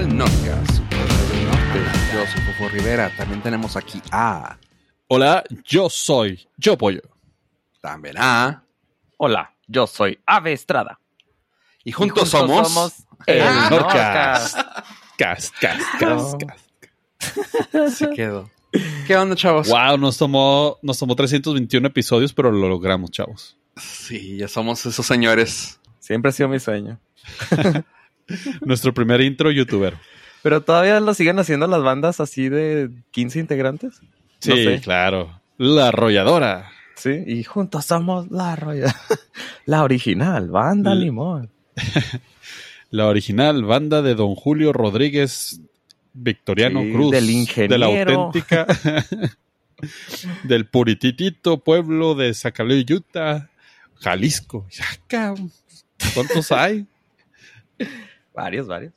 al Notcast. Yo soy Fofo Rivera. También tenemos aquí a... Hola, yo soy Yo Pollo. También a... Hola, yo soy Ave Estrada. Y juntos, somos... el Nordcast. Cast, cast, cast, cast. Se quedó. ¿Qué onda, chavos? Wow, nos tomó, nos tomó 321 episodios, pero lo logramos, chavos. Sí, ya somos esos señores. Siempre ha sido mi sueño. Nuestro primer intro youtuber. Pero todavía lo siguen haciendo las bandas así de 15 integrantes. Sí, No sé. claro. La arrolladora. Sí, y juntos somos la roya. La original, banda L- Limón. La original banda de Don Julio Rodríguez Victoriano Sí, Cruz. del De la ingeniero. auténtica. del purititito pueblo de Zacaleo, Utah, Jalisco. ¿Cuántos hay? Varios, varios.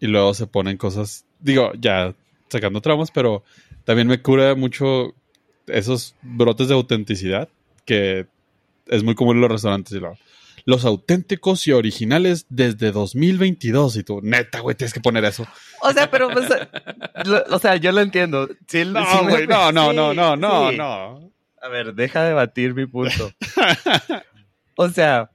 y luego se ponen cosas, digo, ya sacando traumas, pero también me cura mucho esos brotes de autenticidad que es muy común en los restaurantes. y los auténticos y originales desde 2022 y tú, neta, güey, tienes que poner eso. O sea, pero pues, lo- o sea, yo lo entiendo. Sí, No, sí güey, no, no, sí, no, no, no, sí. no. A ver, deja de batir mi punto. O sea,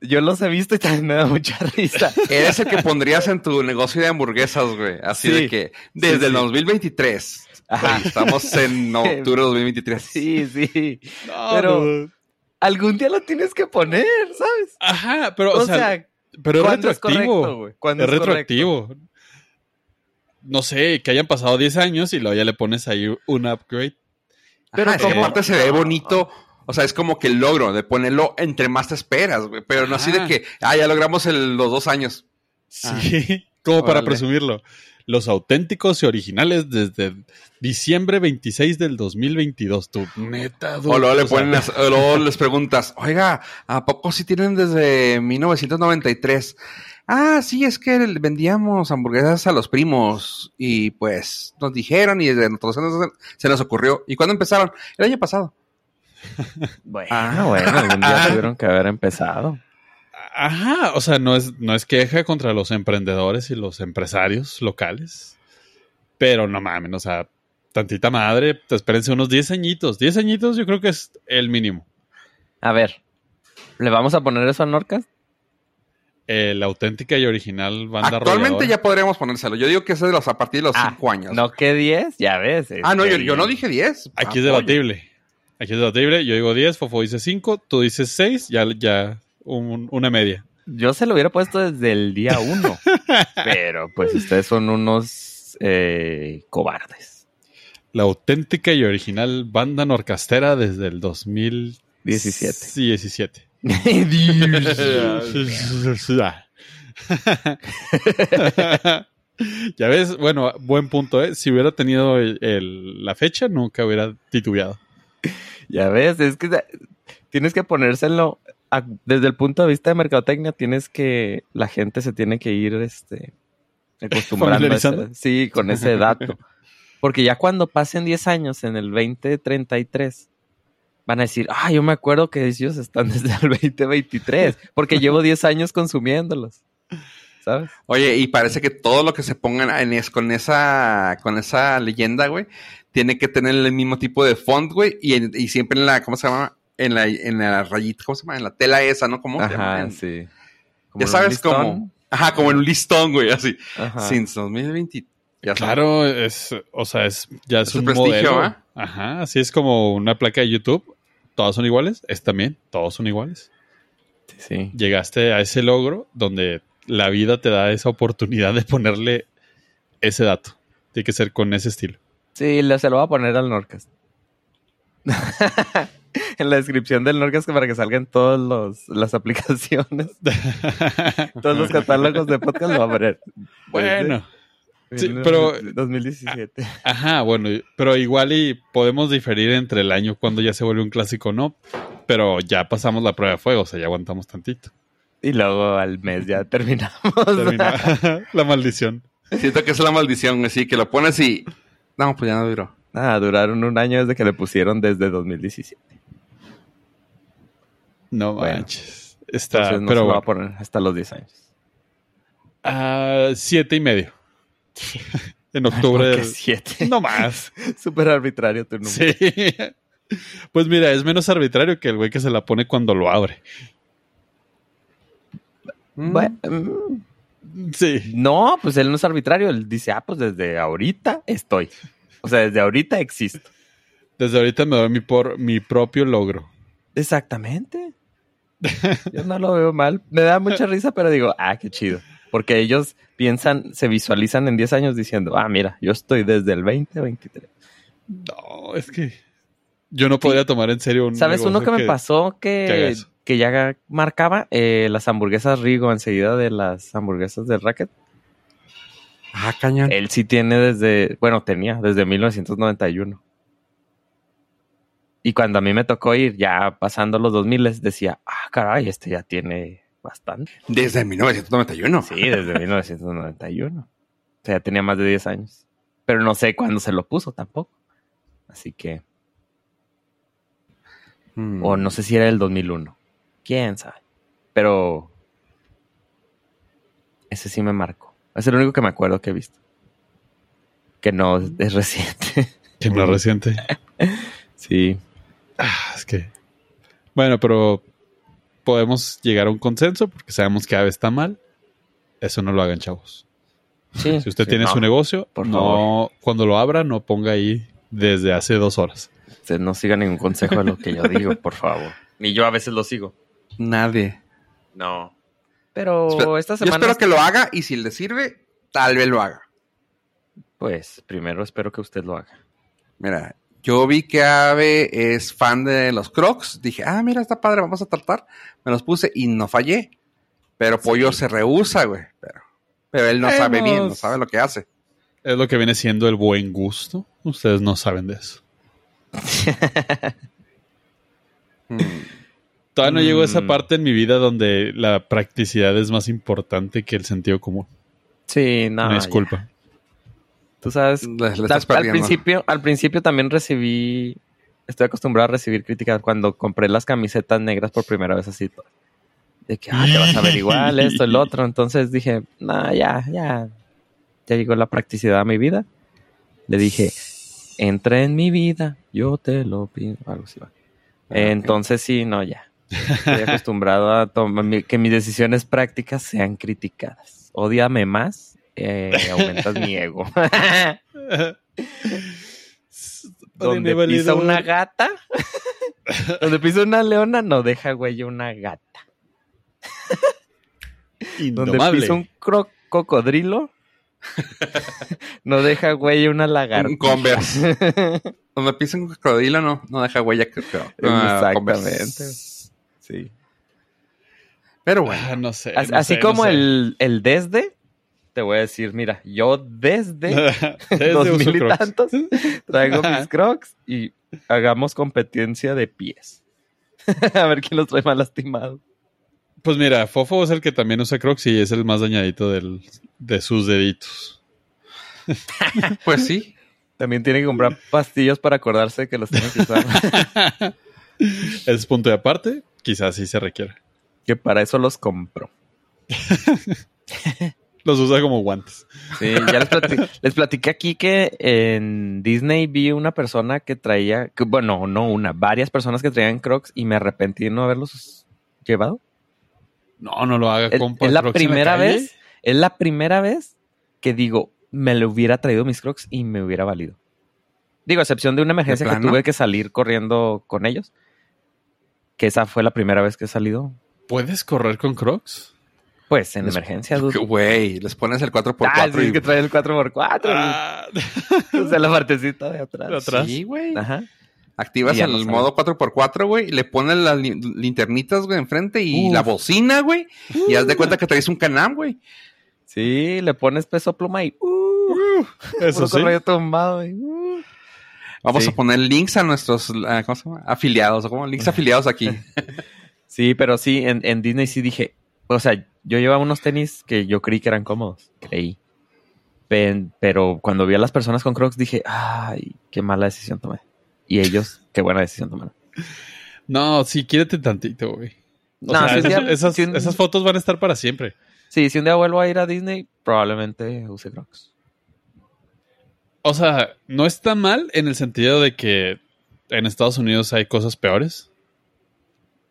yo los he visto y también me da mucha risa. Eres el que pondrías en tu negocio de hamburguesas, güey. Así Sí. de que desde Sí, el sí. 2023. Ajá. Estamos en octubre de 2023. Sí, sí. No, Pero- no. Algún día lo tienes que poner, ¿sabes? Ajá, pero, O, o, sea, sea, pero es ¿cuándo es retroactivo. correcto, es es correcto? retroactivo. No sé, que hayan pasado 10 años y luego ya le pones ahí un upgrade. Pero Pero es aparte se ve bonito. O sea, es como que el logro de ponerlo entre más te esperas, güey. Pero no así de que, ah, ya logramos el- los dos años. Sí, como para Órale. presumirlo. Los auténticos y originales desde diciembre 26 del 2022. Tu neta, dude. O luego, le ponen, as- o luego les preguntas, oiga, ¿a poco sí tienen desde 1993? Ah, sí, es que vendíamos hamburguesas a los primos y pues nos dijeron y desde nosotros se- se nos ocurrió. ¿Y cuándo empezaron? El año pasado. Bueno, Ah. bueno, algún día tuvieron que haber empezado. Ajá, o sea, no es, no es queja contra los emprendedores y los empresarios locales. Pero no mames, o sea, tantita madre, te espérense unos 10 añitos. 10 añitos yo creo que es el mínimo. A ver, ¿le vamos a poner eso a Norcas? Eh, la auténtica y original banda Actualmente arrolladora. ya podríamos ponérselo. Yo digo que es de los a partir de los Ah, 5 años. No que 10, ya ves. ah, no, yo, este, yo no dije 10. Aquí es Apoyo. debatible. Aquí es debatible. Yo digo 10, Fofo dice 5, tú dices 6, ya, ya un- una media. Yo se lo hubiera puesto desde el día 1. pero pues ustedes son unos eh, cobardes. La auténtica y original banda norcastera desde el 2017. 17. 17. ya ves, bueno, buen punto, ¿eh? Si hubiera tenido el- el- la fecha, nunca hubiera titubeado. Ya ves, es que tienes que ponérselo a- desde el punto de vista de mercadotecnia, tienes que la gente se tiene que ir este acostumbrando a ese- sí, con ese dato. Porque ya cuando pasen 10 años en el 2033 van a decir, "Ah, yo me acuerdo que ellos están desde el 2023, porque llevo 10 años consumiéndolos." ¿Sabes? Oye, y parece que todo lo que se pongan en es, con esa con esa leyenda, güey, tiene que tener el mismo tipo de font, güey, y, en- y siempre en la, ¿cómo se llama? En la, en la rayita, ¿cómo se llama? En la tela esa, ¿no? ¿Cómo? Ajá, En- sí. Como Ya sabes cómo. Ajá, como en un listón, güey, así. Ajá. Since 2020. Ya sabes. Claro, es, o sea, es, ya es, Es un prestigio, modelo. ¿ah? Ajá, así es como una placa de YouTube. Todas son iguales. Es también, todos son iguales. Sí, sí. Llegaste a ese logro donde la vida te da esa oportunidad de ponerle ese dato. Tiene que ser con ese estilo. Sí, le- se lo voy a poner al Norcas. en la descripción del Norcas para que salgan todas las aplicaciones, todos los catálogos de podcast lo voy a poner. bueno, Sí, pero- 2017. ajá, bueno, pero igual y podemos diferir entre el año cuando ya se vuelve un clásico o no. Pero ya pasamos la prueba de fuego, o sea, ya aguantamos tantito. Y luego al mes ya terminamos. Termina la maldición. Siento que es la maldición, güey, sí, que lo pones y. No, pues ya no duró. Ah, duraron un año desde que le pusieron desde 2017. No Bueno. manches. Está, Entonces no pero se lo va bueno. a poner hasta los 10 años. Ah, siete y medio. en octubre. ¿Por qué del- siete? No más. Súper arbitrario tu número. Sí. Pues mira, es menos arbitrario que el güey que se la pone cuando lo abre. Mm. Bueno, mm, Sí. no, pues él no es arbitrario. Él dice, ah, pues desde ahorita estoy. O sea, desde ahorita existo. Desde ahorita me doy mi, por, mi propio logro. Exactamente. Yo no lo veo mal. Me da mucha risa, pero digo, ah, qué chido. Porque ellos piensan, se visualizan en 10 años diciendo, ah, mira, yo estoy desde el 2023. No, es que yo no podría tomar en serio un. ¿Sabes uno que me pasó que que. Que ya marcaba? Eh, las hamburguesas Rigo enseguida de las hamburguesas del Racket. Ah, cañón. Él sí tiene desde, bueno, tenía desde 1991. Y cuando a mí me tocó ir, ya pasando los 2000, decía, ah, caray, este ya tiene bastante. Desde 1991. Sí, desde 1991. O sea, ya tenía más de 10 años. Pero no sé cuándo se lo puso tampoco. Así que, Mm. o no sé si era el 2001. ¿Quién sabe? Pero ese sí me marcó. Es el único que me acuerdo que he visto. Que no es- es reciente. Que más reciente. sí. Ah, es que. Bueno, pero podemos llegar a un consenso porque sabemos que Ave está mal. Eso no lo hagan, chavos. Sí, Si usted sí, tiene no, su negocio, por no, cuando lo abra, no ponga ahí desde hace dos horas. Usted no siga ningún consejo de lo que yo digo, por favor. Ni yo a veces lo sigo. Nadie. No. Pero Espera, esta Yo semana. espero que lo haga y si le sirve, tal vez lo haga. Pues primero espero que usted lo haga. Mira, yo vi que Ave es fan de los Crocs. Dije, ah, mira, está padre, vamos a tratar. Me los puse y no fallé. Pero Pollo se rehúsa, güey. Pero, pero él no sabe bien, no sabe lo que hace. Es lo que viene siendo el buen gusto. Ustedes no saben de eso. Mm. Todavía no llego a esa Mm. parte en mi vida donde la practicidad es más importante que el sentido común. Sí, no. Una ya. disculpa. Tú sabes, Le- le al, principio, al principio también recibí, estoy acostumbrado a recibir críticas cuando compré las camisetas negras por primera vez así. De que, ah, te vas a ver igual, esto, el otro. Entonces dije, no, ya, ya, ya llegó la practicidad a mi vida. Le dije, entra en mi vida, yo te lo pido. Algo así va. Ah, Entonces sí, no, ya. Estoy acostumbrado a tomar que mis decisiones prácticas sean criticadas. Ódiame más, eh, aumentas mi ego. Donde pisa una gata, donde pisa una leona, no deja huella una gata. Donde pisa un cro- cocodrilo, no deja huella una lagartija. Un Converse. Donde pisa un crocodilo, no, no deja huella. creo. Ah, Converse. Sí. Pero bueno. Ah, no sé. No Así sé, como no sé. el, el desde, te voy a decir, mira, yo desde Desde dos mil y tantos traigo mis crocs y hagamos competencia de pies. a ver quién los trae más lastimados. Pues mira, Fofo es el que también usa Crocs y es el más dañadito del, de sus deditos. Pues sí. También tiene que comprar pastillas para acordarse que los tiene que usar. Es punto de aparte, quizás sí se requiere. que para eso los compro. Los usa como guantes. Sí, ya les, plati- les platiqué aquí que en Disney vi una persona que traía, que, bueno, no una, varias personas que traían crocs y me arrepentí de no haberlos llevado. No, no lo haga, Es, compa. es la Crocs primera vez, es la primera vez que digo, me le hubiera traído mis crocs y me hubiera valido. Digo, a excepción de una emergencia que tuve que salir corriendo con ellos. Que esa fue la primera vez que he salido. ¿Puedes correr con Crocs? Pues en Les- emergencia. Güey, les pones el 4x4 Ah, sí, y... es que trae el 4x4. Ah, O sea, la partecita de atrás. De atrás. Sí, güey. Ajá. Activas Y el no modo 4x4, güey, y le pones las li- linternitas, güey, enfrente y Uf. la bocina, güey, y haz de cuenta que traes un canam, güey. Sí, le pones peso pluma y uh, Eso puro sí. rollo tumbado y, uh. Vamos Sí. a poner links a nuestros, ¿cómo se llama? Afiliados, o como links afiliados aquí. Sí, pero sí, en, en Disney sí dije, o sea, yo llevaba unos tenis que yo creí que eran cómodos, creí. Pen- pero cuando vi a las personas con Crocs dije, ay, qué mala decisión tomé. Y ellos, qué buena decisión tomaron. No, sí, quiérete tantito, güey. O No, sea, si un esas, día- esas- si un- esas fotos van a estar para siempre. Sí, si un día vuelvo a ir a Disney, probablemente use Crocs. O sea, no está mal en el sentido de que en Estados Unidos hay cosas peores.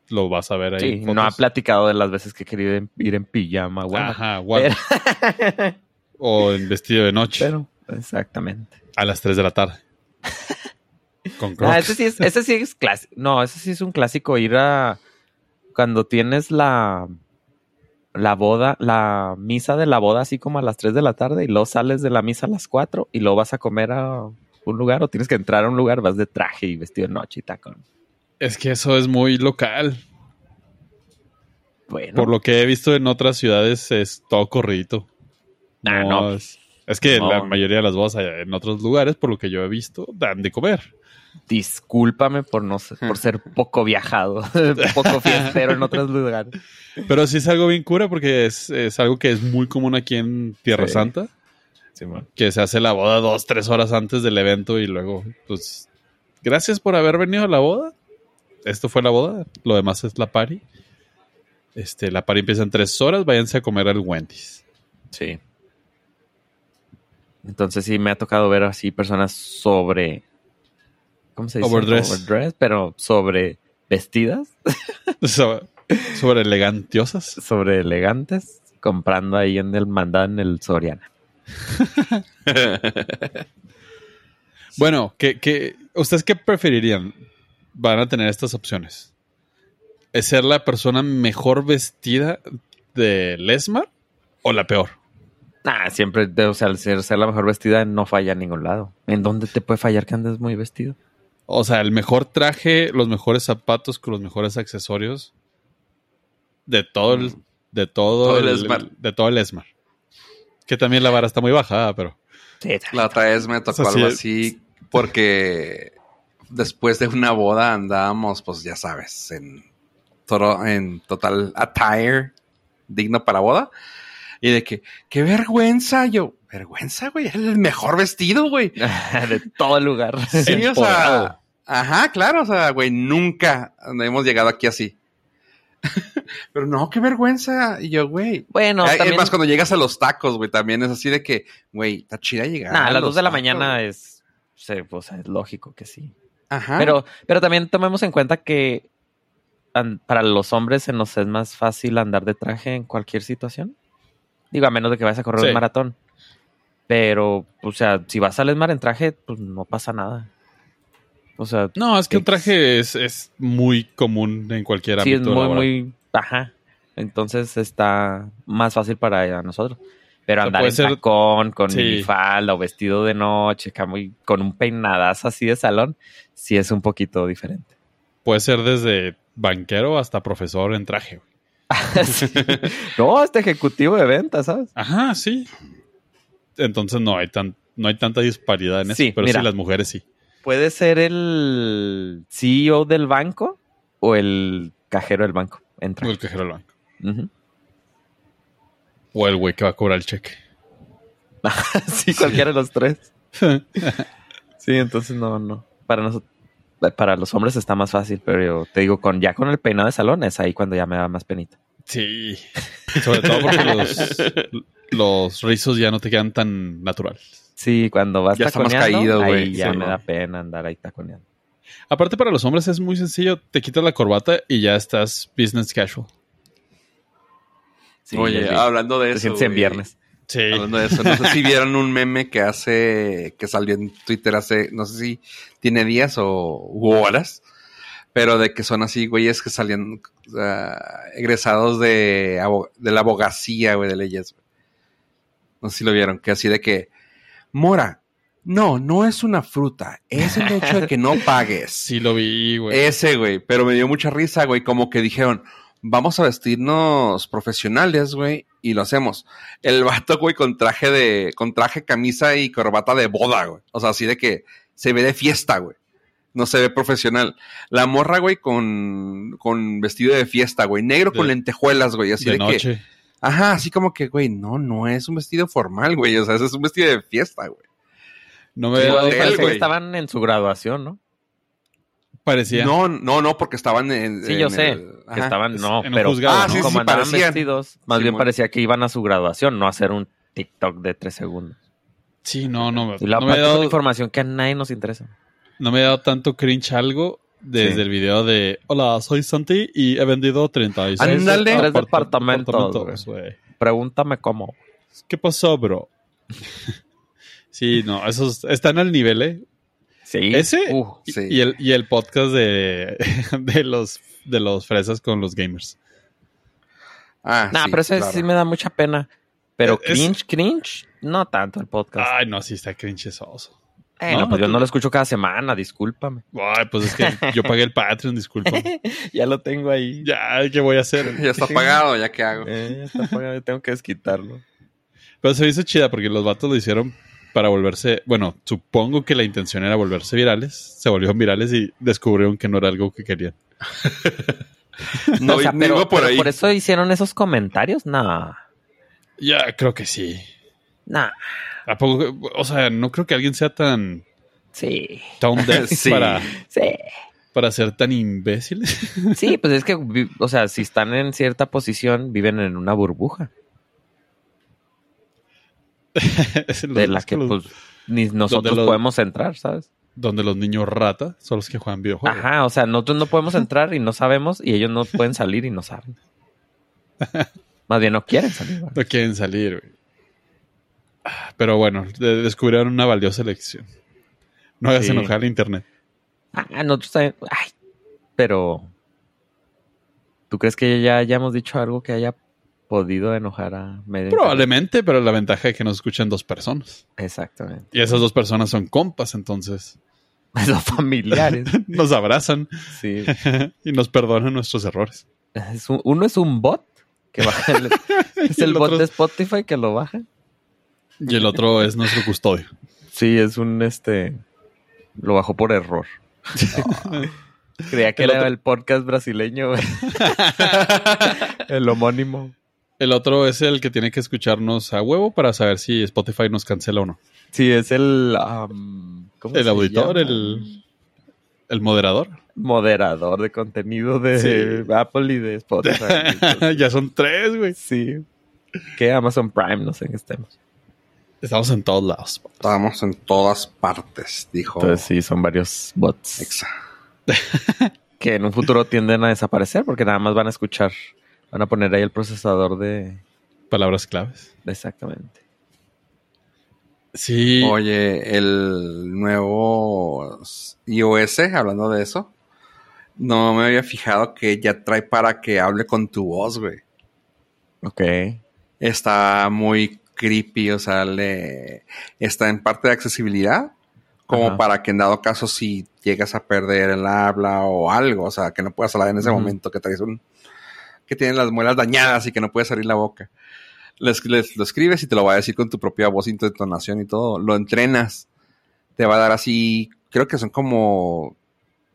Lo vas a ver ahí. Sí, no ha platicado de las veces que he querido ir en pijama, bueno. Ajá, guau. O en vestido de noche Pero, exactamente. a las 3 de la tarde. Con Ah, Crocs. ese sí es, ese sí es clásico. No, ese sí es un clásico ir a cuando tienes la la boda, la misa de la boda así como a las 3 de la tarde y luego sales de la misa a las 4 y luego vas a comer a un lugar o tienes que entrar a un lugar, vas de traje y vestido de noche y tacón. Es que eso es muy local. Bueno, Por lo que he visto en otras ciudades es todo corridito. Ah, no. Es, es que No. la mayoría de las bodas en otros lugares, por lo que yo he visto, dan de comer. Discúlpame por no ser, por ser poco viajado, poco fiestero en otros lugares. Pero sí es algo bien cura porque es, es algo que es muy común aquí en Tierra Sí. Santa. Que se hace la boda dos, tres horas antes del evento y luego, pues, gracias por haber venido a la boda. Esto fue la boda, lo demás es la party. Este, la party empieza en tres horas, váyanse a comer al Wendy's. Sí. Entonces sí me ha tocado ver así personas sobre. ¿Cómo se dice? Overdress. Overdress, pero sobre vestidas, So- sobre elegantiosas. sobre elegantes, comprando ahí en el mandado en el Soriana. Bueno, ¿qué, qué, ustedes qué preferirían? Van a tener estas opciones. ¿Es ser la persona mejor vestida de Lesmar o la peor? Ah, siempre, o sea, al ser, ser la mejor vestida no falla en ningún lado. ¿En dónde te puede fallar que andes muy vestido? O sea, el mejor traje, los mejores zapatos con los mejores accesorios de todo el, de todo, Todo el el, Esmar. de todo el Esmar. Que también la vara está muy bajada, pero Sí, La otra vez me tocó O sea, sí algo así porque después de una boda andábamos, pues ya sabes, en, todo, en total attire digno para boda. Y de que, qué vergüenza, yo, vergüenza, güey, era el mejor vestido, güey. de todo el lugar. Sí, o sea, ajá, claro, o sea, güey, nunca hemos llegado aquí así. Pero no, qué vergüenza. Y yo, güey. Bueno, Ah, también... Cuando llegas a los tacos, güey, también es así de que, güey, está chida llegar. Nah, a las los 2 de la tacos, mañana güey. es... sí, o sea, es lógico que sí. Ajá. Pero, pero también tomemos en cuenta que para los hombres se nos es más fácil andar de traje en cualquier situación. Digo, a menos de que vayas a correr Sí. un maratón. Pero, o sea, si vas al Esmar en traje, pues no pasa nada. O sea, no, es que un Ex- traje es, es muy común en cualquier sí es ámbito muy, laboral. muy... Ajá. Entonces está más fácil para nosotros. Pero sea, andar en ser- tacón, con Sí. minifalda o vestido de noche, con un peinadazo así de salón, sí es un poquito diferente. Puede ser desde banquero hasta profesor en traje. Sí. No, este ejecutivo de ventas, ¿sabes? Ajá, sí. Entonces no hay tan, no hay tanta disparidad en eso, Sí, pero mira. sí las mujeres sí. Puede ser el CEO del banco o el cajero del banco. Entra. O el cajero del banco. O el güey que va a cobrar el cheque. sí, cualquiera de los tres. Sí, entonces no, no. Para nosotros, para los hombres está más fácil, pero yo te digo, con ya con el peinado de salón es ahí cuando ya me da más penita. Sí. Sobre todo porque los, los rizos ya no te quedan tan naturales. Sí, cuando vas Ya está más taconeando, caído, ahí güey. ya Sí, me ¿no? da pena andar ahí taconeando. Aparte para los hombres es muy sencillo. Te quitas la corbata y ya estás business casual. Sí, Oye, hablando de te eso. sientes en viernes. Sí. Hablando de eso, no sé si vieron un meme que hace, que salió en Twitter hace, no sé si tiene días o u horas, pero de que son así, güeyes que salían egresados de, de la abogacía, güey, de leyes. güey. No sé si lo vieron, que así de que, Mora, no, no es una fruta, es el hecho de que no pagues. Sí lo vi, güey. Ese, güey, pero me dio mucha risa, güey, como que dijeron, vamos a vestirnos profesionales, güey, y lo hacemos. El vato, güey, con traje de, con traje, camisa y corbata de boda, güey. O sea, así de que se ve de fiesta, güey. No se ve profesional. La morra, güey, con, con vestido de fiesta, güey. Negro con lentejuelas, güey. Así de, de que, ajá, así como que, güey, no, no es un vestido formal, güey. O sea, es un vestido de fiesta, güey. No me güey. estaban en su graduación, ¿no? Parecía. No, no, no, porque estaban en. Sí, en yo sé el- que ajá. estaban, no, en pero juzgado, Ah, ¿no? sí, como sí, andaban parecían. vestidos, más Sí, bien parecía que iban a su graduación, no a hacer un TikTok de tres segundos. Sí, no, no. Y la no, me dado, información que a nadie nos interesa. No me ha dado tanto cringe algo desde Sí. el video de Hola, soy Santi y he vendido 36 Ándale. Tres apart- departamentos, güey. Pregúntame cómo. ¿Qué pasó, bro? sí, no, esos están al nivel, ¿eh? Sí. Ese Uh, y, Sí. y el, y el podcast de, de los de los fresas con los gamers. Ah, nah, sí, pero ese claro. sí me da mucha pena. Pero Es- cringe, cringe, no tanto el podcast. Ay, no, sí está cringesoso. Bueno, no, pues yo tú- no lo escucho cada semana, discúlpame. Ay, pues es que yo pagué el Patreon, disculpa. ya lo tengo ahí. Ya, ¿qué voy a hacer? Ya está pagado, ya que hago. Eh, ya está pagado, tengo que desquitarlo. Pero se hizo chida porque los vatos lo hicieron para volverse, bueno, supongo que la intención era volverse virales, se volvieron virales y descubrieron que no era algo que querían. No, o sea, pero, por pero ahí. por eso hicieron esos comentarios. Nah, Ya, creo que sí. nah, ¿A poco? O sea, no creo que alguien sea tan sí, deaf Sí. para, sí. para ser tan imbéciles. Sí, pues es que, o sea, si están en cierta posición, viven en una burbuja de la que, pues, ni nosotros los- podemos entrar, ¿sabes? donde los niños rata son los que juegan videojuegos. Ajá, o sea, nosotros no podemos entrar y no sabemos, y ellos no pueden salir y no saben. Más bien no quieren salir. ¿verdad? No quieren salir, güey. Pero bueno, de- descubrieron una valiosa lección. No hagas Sí. enojar al internet. Ah, nosotros también. Ay, pero. ¿Tú crees que ya hayamos dicho algo que haya podido enojar a medio Probablemente, pero la ventaja es que nos escuchan dos personas. Exactamente. Y esas dos personas son compas, entonces Son familiares. nos abrazan sí. y nos perdonan nuestros errores. Es un- uno es un bot que baja. el- es el el bot otro- de Spotify que lo baja. Y el otro es nuestro custodio. Sí, es un este. Lo bajó por error. Creía que El era otro- el podcast brasileño. güey. el homónimo. El otro es el que tiene que escucharnos a huevo para saber si Spotify nos cancela o no. Sí, es el. am, ¿cómo El se auditor, llama? el, el moderador. moderador de contenido de Sí. Apple y de Spotify. ya son tres, güey. sí. Que Amazon Prime, no sé en qué estemos. Estamos en todos lados. Estábamos en todas partes, dijo. Entonces sí, son varios bots Exa. que en un futuro tienden a desaparecer porque nada más van a escuchar, van a poner ahí el procesador de... Palabras claves. exactamente. Sí. Oye, el nuevo iOS, hablando de eso, no me había fijado que ya trae para que hable con tu voz, güey. Ok. Está muy creepy, o sea, le está en parte de accesibilidad, como Ajá. para que en dado caso si llegas a perder el habla o algo, o sea, que no puedas hablar en ese momento, que traes un que tienes las muelas dañadas y que no puedes abrir la boca. Es- le- lo escribes y te lo va a decir con tu propia voz y tu entonación y todo. Lo entrenas. Te va a dar así, creo que son como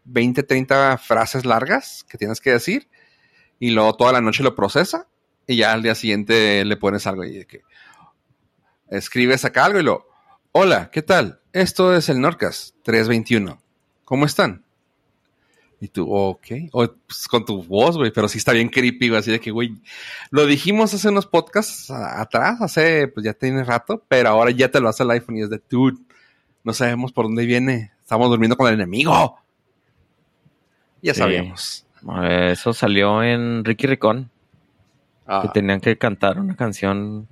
20, 30 frases largas que tienes que decir. Y luego toda la noche lo procesa. Y ya al día siguiente le pones algo y de que escribes acá algo y lo, hola, ¿qué tal? Esto es el Norcas 321. ¿Cómo están? Y tú, ok, o, pues, con tu voz, güey, pero sí está bien creepy, güey, así de que, güey, lo dijimos hace unos podcasts a- atrás, hace, pues ya tiene rato, pero ahora ya te lo hace el iPhone y es de, dude, no sabemos por dónde viene, estamos durmiendo con el enemigo. Ya Sí. sabíamos. Eso salió en Ricky Ricón, Ah, que tenían que cantar una canción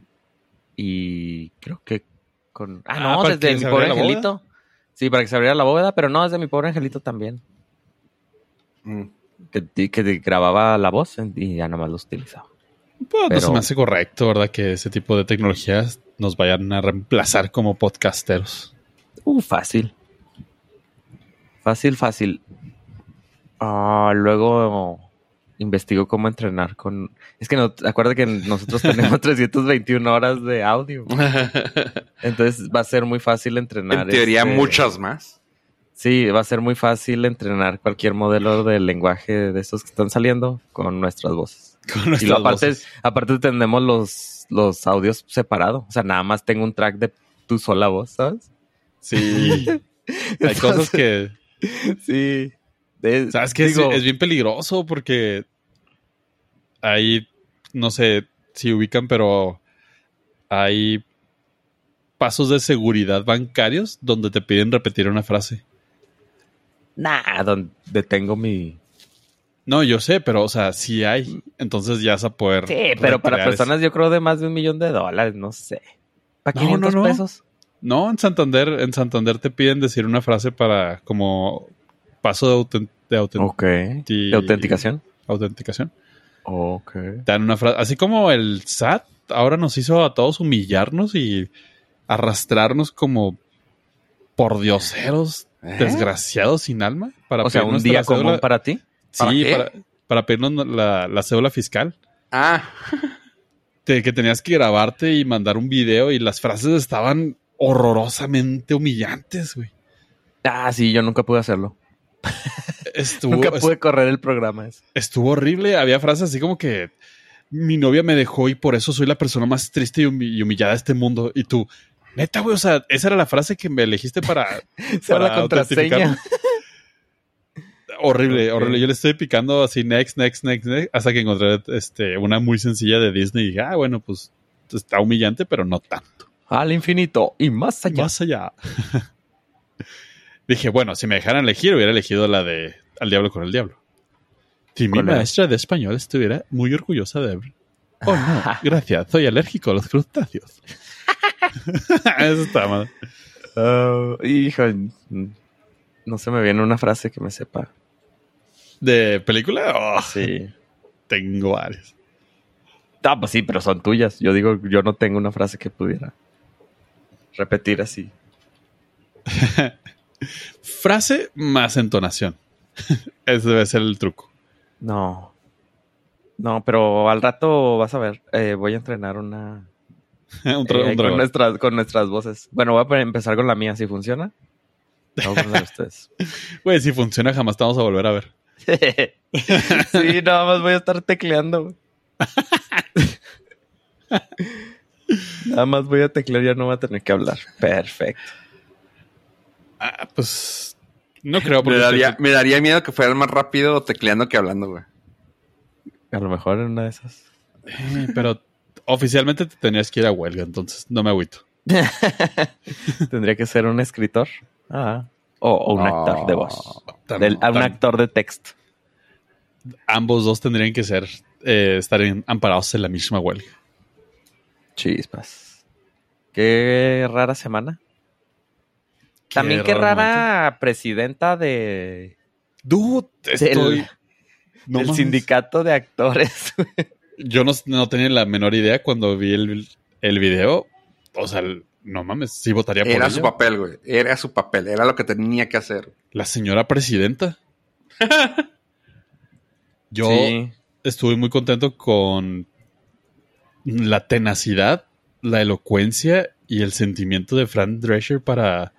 y creo que con... Ah, Ah, no, ¿para desde mi pobre angelito. Sí, para que se abriera la bóveda, pero no, desde mi pobre angelito también. mm. Que, que grababa la voz y ya nada más lo utilizaba. Pues, no Pero- se me hace correcto, ¿verdad? Que ese tipo de tecnologías nos vayan a reemplazar como podcasteros. Uh, fácil. Fácil, fácil. Ah, luego investigo cómo entrenar con... Es que no, acuerda que nosotros tenemos 321 horas de audio. Entonces va a ser muy fácil entrenar. en teoría, este- muchas más. Sí, va a ser muy fácil entrenar cualquier modelo de lenguaje de estos que están saliendo con nuestras voces. Con Y nuestras lo aparte, voces. aparte tenemos los, los audios separados. O sea, nada más tengo un track de tu sola voz, ¿sabes? Sí. Hay cosas que, Sí. De- ¿Sabes qué? Es- digo, es, bien peligroso porque hay, no sé si ubican, pero hay pasos de seguridad bancarios donde te piden repetir una frase. Nah, donde tengo mi... No, yo sé, pero, o sea, sí hay. Entonces ya vas a poder. Sí, pero para personas yo creo de más de un millón de dólares, no sé. ¿Para No, 500 no, no. pesos? eso. No, en Santander, en Santander te piden decir una frase para como paso de, auten- de auten- Ok. ¿De autenticación? dan una frase. Así como el SAT ahora nos hizo a todos humillarnos y arrastrarnos como por dioseros ¿Eh? desgraciados sin alma. Para O sea, un día cédula- común para ti. ¿Para Sí, para, para pedirnos la, la cédula fiscal. Ah, que tenías que grabarte y mandar un video y las frases estaban horrorosamente humillantes, güey. Ah, sí, yo nunca pude hacerlo. Estuvo, nunca pude correr el programa ese. estuvo horrible. Había frases así como que mi novia me dejó y por eso soy la persona más triste y, humi- y humillada de este mundo. Y tú, neta, güey, o sea, esa era la frase que me elegiste para... Esa era la para contraseña. Horrible, horrible. Yo le estoy picando así next, next, next, next, hasta que encontré este, una muy sencilla de Disney y dije, ah, bueno, pues está humillante, pero no tanto. Al infinito y más allá. Más allá. Dije, bueno, si me dejaran elegir, hubiera elegido la de Al Diablo con el Diablo. Si mi ¿Cuál era? maestra de español estuviera muy orgullosa de. Oh, no, gracias, soy alérgico a los crustáceos. Eso está mal. Ah, hijo, no se me viene una frase que me sepa. ¿De película? Oh, Sí. tengo varias. Ah, pues sí, pero son tuyas. Yo digo, yo no tengo una frase que pudiera repetir así. Frase más entonación. Ese debe ser el truco. No. No, pero al rato vas a ver. eh, voy a entrenar una. un, eh, un con, nuestras, con nuestras voces. Bueno, voy a pe- empezar con la mía. Si funciona. Vamos de ustedes. Güey, si funciona, jamás te vamos a volver a ver. sí, nada más voy a estar tecleando. nada más voy a teclear, ya no voy a tener que hablar. Perfecto. Ah, pues. No creo, me porque. daría, me daría miedo que fuera más rápido tecleando que hablando, güey. A lo mejor en una de esas. Eh, pero oficialmente te tenías que ir a huelga, entonces no me agüito. Tendría que ser un escritor. Ah. O, o un actor de voz. Tam- Del- a un actor de texto. ambos dos tendrían que ser eh, estar en- amparados en la misma huelga. Chispas. Qué rara semana. También qué rara presidenta de Dude, estoy. no del mames. sindicato de actores. Yo no, no tenía la menor idea cuando vi el, el video. O sea, el- no mames, sí votaría por Era ella. su papel, güey. Era su papel. Era lo que tenía que hacer. La señora presidenta. Yo Sí. estuve muy contento con la tenacidad, la elocuencia y el sentimiento de Fran Drescher para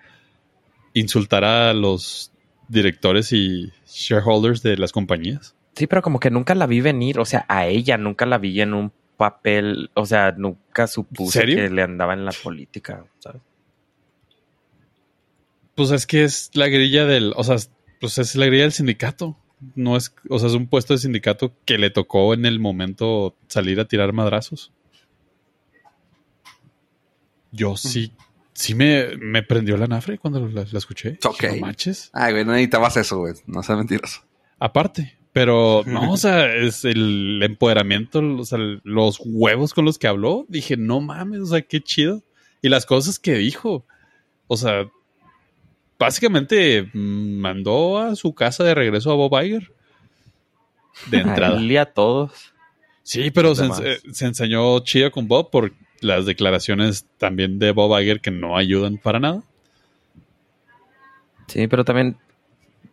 insultar a los directores y shareholders de las compañías. Sí, pero como que nunca la vi venir. O sea, a ella nunca la vi en un papel. O sea, nunca supuse ¿Serio? que le andaba en la política. ¿sabes? Pues es que es la grilla del, o sea, pues es la grilla del sindicato. No es, o sea, es un puesto de sindicato que le tocó en el momento salir a tirar madrazos. Yo sí, sí me, me prendió la nafre cuando la, la escuché. Ok. No manches. Ay, güey, no necesitabas eso, güey. No seas mentiroso. Aparte, pero no, o sea, es el empoderamiento, o sea, los huevos con los que habló. Dije, no mames, o sea, qué chido. Y las cosas que dijo, o sea, básicamente mandó a su casa de regreso a Bob Iger. De entrada. y a todos. Sí, pero se, eh, se enseñó chido con Bob por las declaraciones también de Bob Iger que no ayudan para nada. Sí, pero también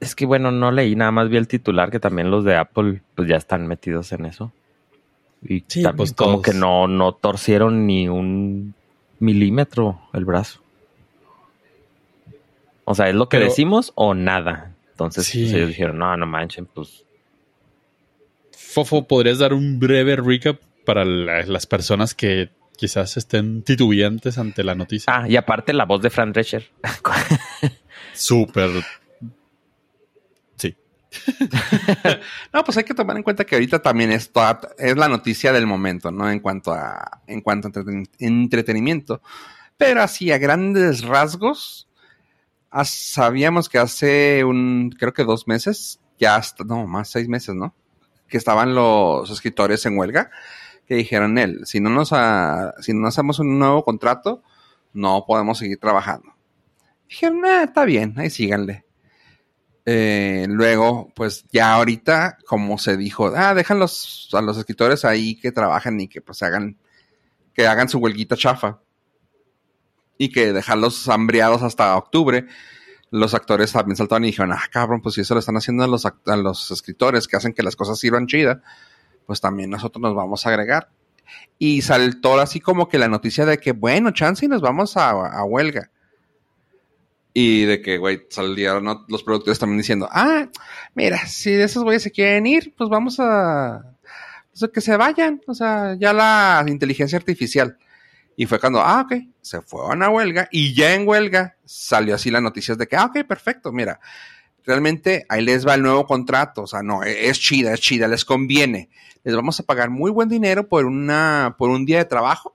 es que bueno, no leí, nada más vi el titular que también los de Apple pues ya están metidos en eso. Y Sí, también pues, como todos. que no, no torcieron ni un milímetro el brazo. O sea, ¿es lo que Pero- decimos o nada? Entonces Sí. pues, ellos dijeron, no, no manchen, pues Fofo, ¿podrías dar un breve recap para la- las personas que quizás estén titubeantes ante la noticia? Ah, y aparte la voz de Fran Drescher. Súper. Sí. no, pues hay que tomar en cuenta que ahorita también es, toda- es la noticia del momento, ¿no? En cuanto a, en cuanto a entreten- entretenimiento. Pero así, a grandes rasgos, sabíamos que hace un, creo que dos meses, ya hasta, no, más seis meses, ¿no? Que estaban los escritores en huelga, que dijeron, él, si no nos, ah, si no hacemos un nuevo contrato, no podemos seguir trabajando. Dijeron, ah, está bien, ahí síganle. Eh, luego, pues ya ahorita, como se dijo, ah, dejan los, a los escritores ahí que trabajen y que pues hagan, que hagan su huelguita chafa. Y que dejarlos hambriados hasta octubre. Los actores también saltaron y dijeron, ah, cabrón, pues si eso lo están haciendo a los, a los escritores que hacen que las cosas sirvan chida, pues también nosotros nos vamos a agregar. Y saltó así como que la noticia de que, bueno, chance y nos vamos a, huelga. Y de que, güey, salieron ¿no? los productores también diciendo, ah, mira, si de esos güeyes se quieren ir, pues vamos a... pues que se vayan, o sea, ya la inteligencia artificial. Y fue cuando, ah, ok, se fueron a huelga y ya en huelga salió así las noticias de que, ah, ok, perfecto, mira, realmente ahí les va el nuevo contrato, o sea, no, e- es chida, es chida, les conviene. Les vamos a pagar muy buen dinero por, una, por un día de trabajo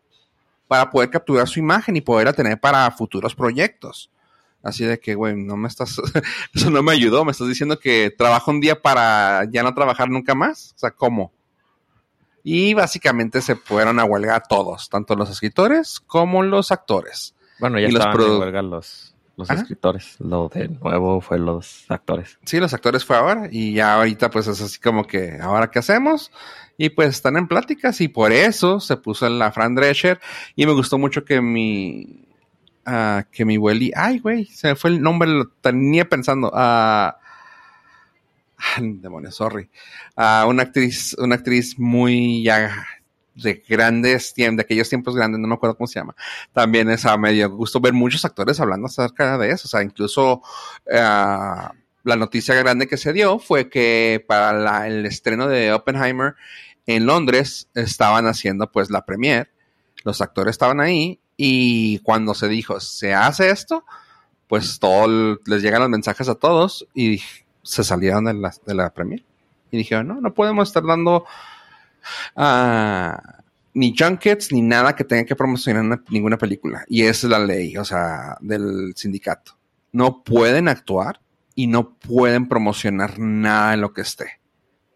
para poder capturar su imagen y poderla tener para futuros proyectos. Así de que, güey, no me estás, eso no me ayudó, me estás diciendo que trabajo un día para ya no trabajar nunca más. O sea, ¿cómo? Y básicamente se fueron a huelga todos, tanto los escritores como los actores. Bueno, ya Y los estaban produ- en huelga los, los Ajá. escritores. Lo de nuevo fue los actores. Sí, los actores fue ahora y ya ahorita pues es así como que, ¿ahora qué hacemos? Y pues están en pláticas y por eso se puso en la Fran Drescher y me gustó mucho que mi, ah, que mi Welly, ay güey, se me fue el nombre, lo tenía pensando, ah, ah, demonios, sorry, Ah, una actriz, una actriz muy ya de grandes tiempos, de aquellos tiempos grandes, no me acuerdo cómo se llama. También es a medio gusto ver muchos actores hablando acerca de eso. O sea, incluso ah, la noticia grande que se dio fue que para el estreno de Oppenheimer en Londres estaban haciendo pues la premiere. Los actores estaban ahí y cuando se dijo, se hace esto, pues todo les llegan los mensajes a todos y se salieron de la, de la premiere. Y dijeron, no, no podemos estar dando ah, ni junkets ni nada que tenga que promocionar una- ninguna película. Y esa es la ley, o sea, del sindicato. No pueden actuar y no pueden promocionar nada en lo que esté.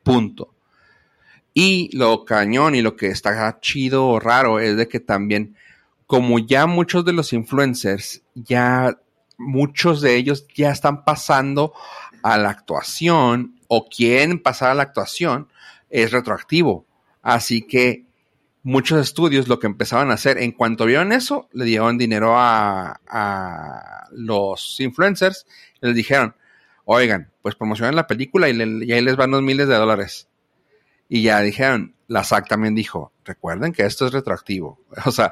Punto. Y lo cañón y lo que está chido o raro es de que también, como ya muchos de los influencers, ya muchos de ellos ya están pasando a la actuación o quieren pasar a la actuación, es retroactivo. Así que muchos estudios lo que empezaban a hacer, en cuanto vieron eso, le dieron dinero a, a los influencers les dijeron, oigan, pues promocionen la película y, le- ahí les van unos miles de dólares. Y ya dijeron, la SAC también dijo, recuerden que esto es retroactivo. O sea,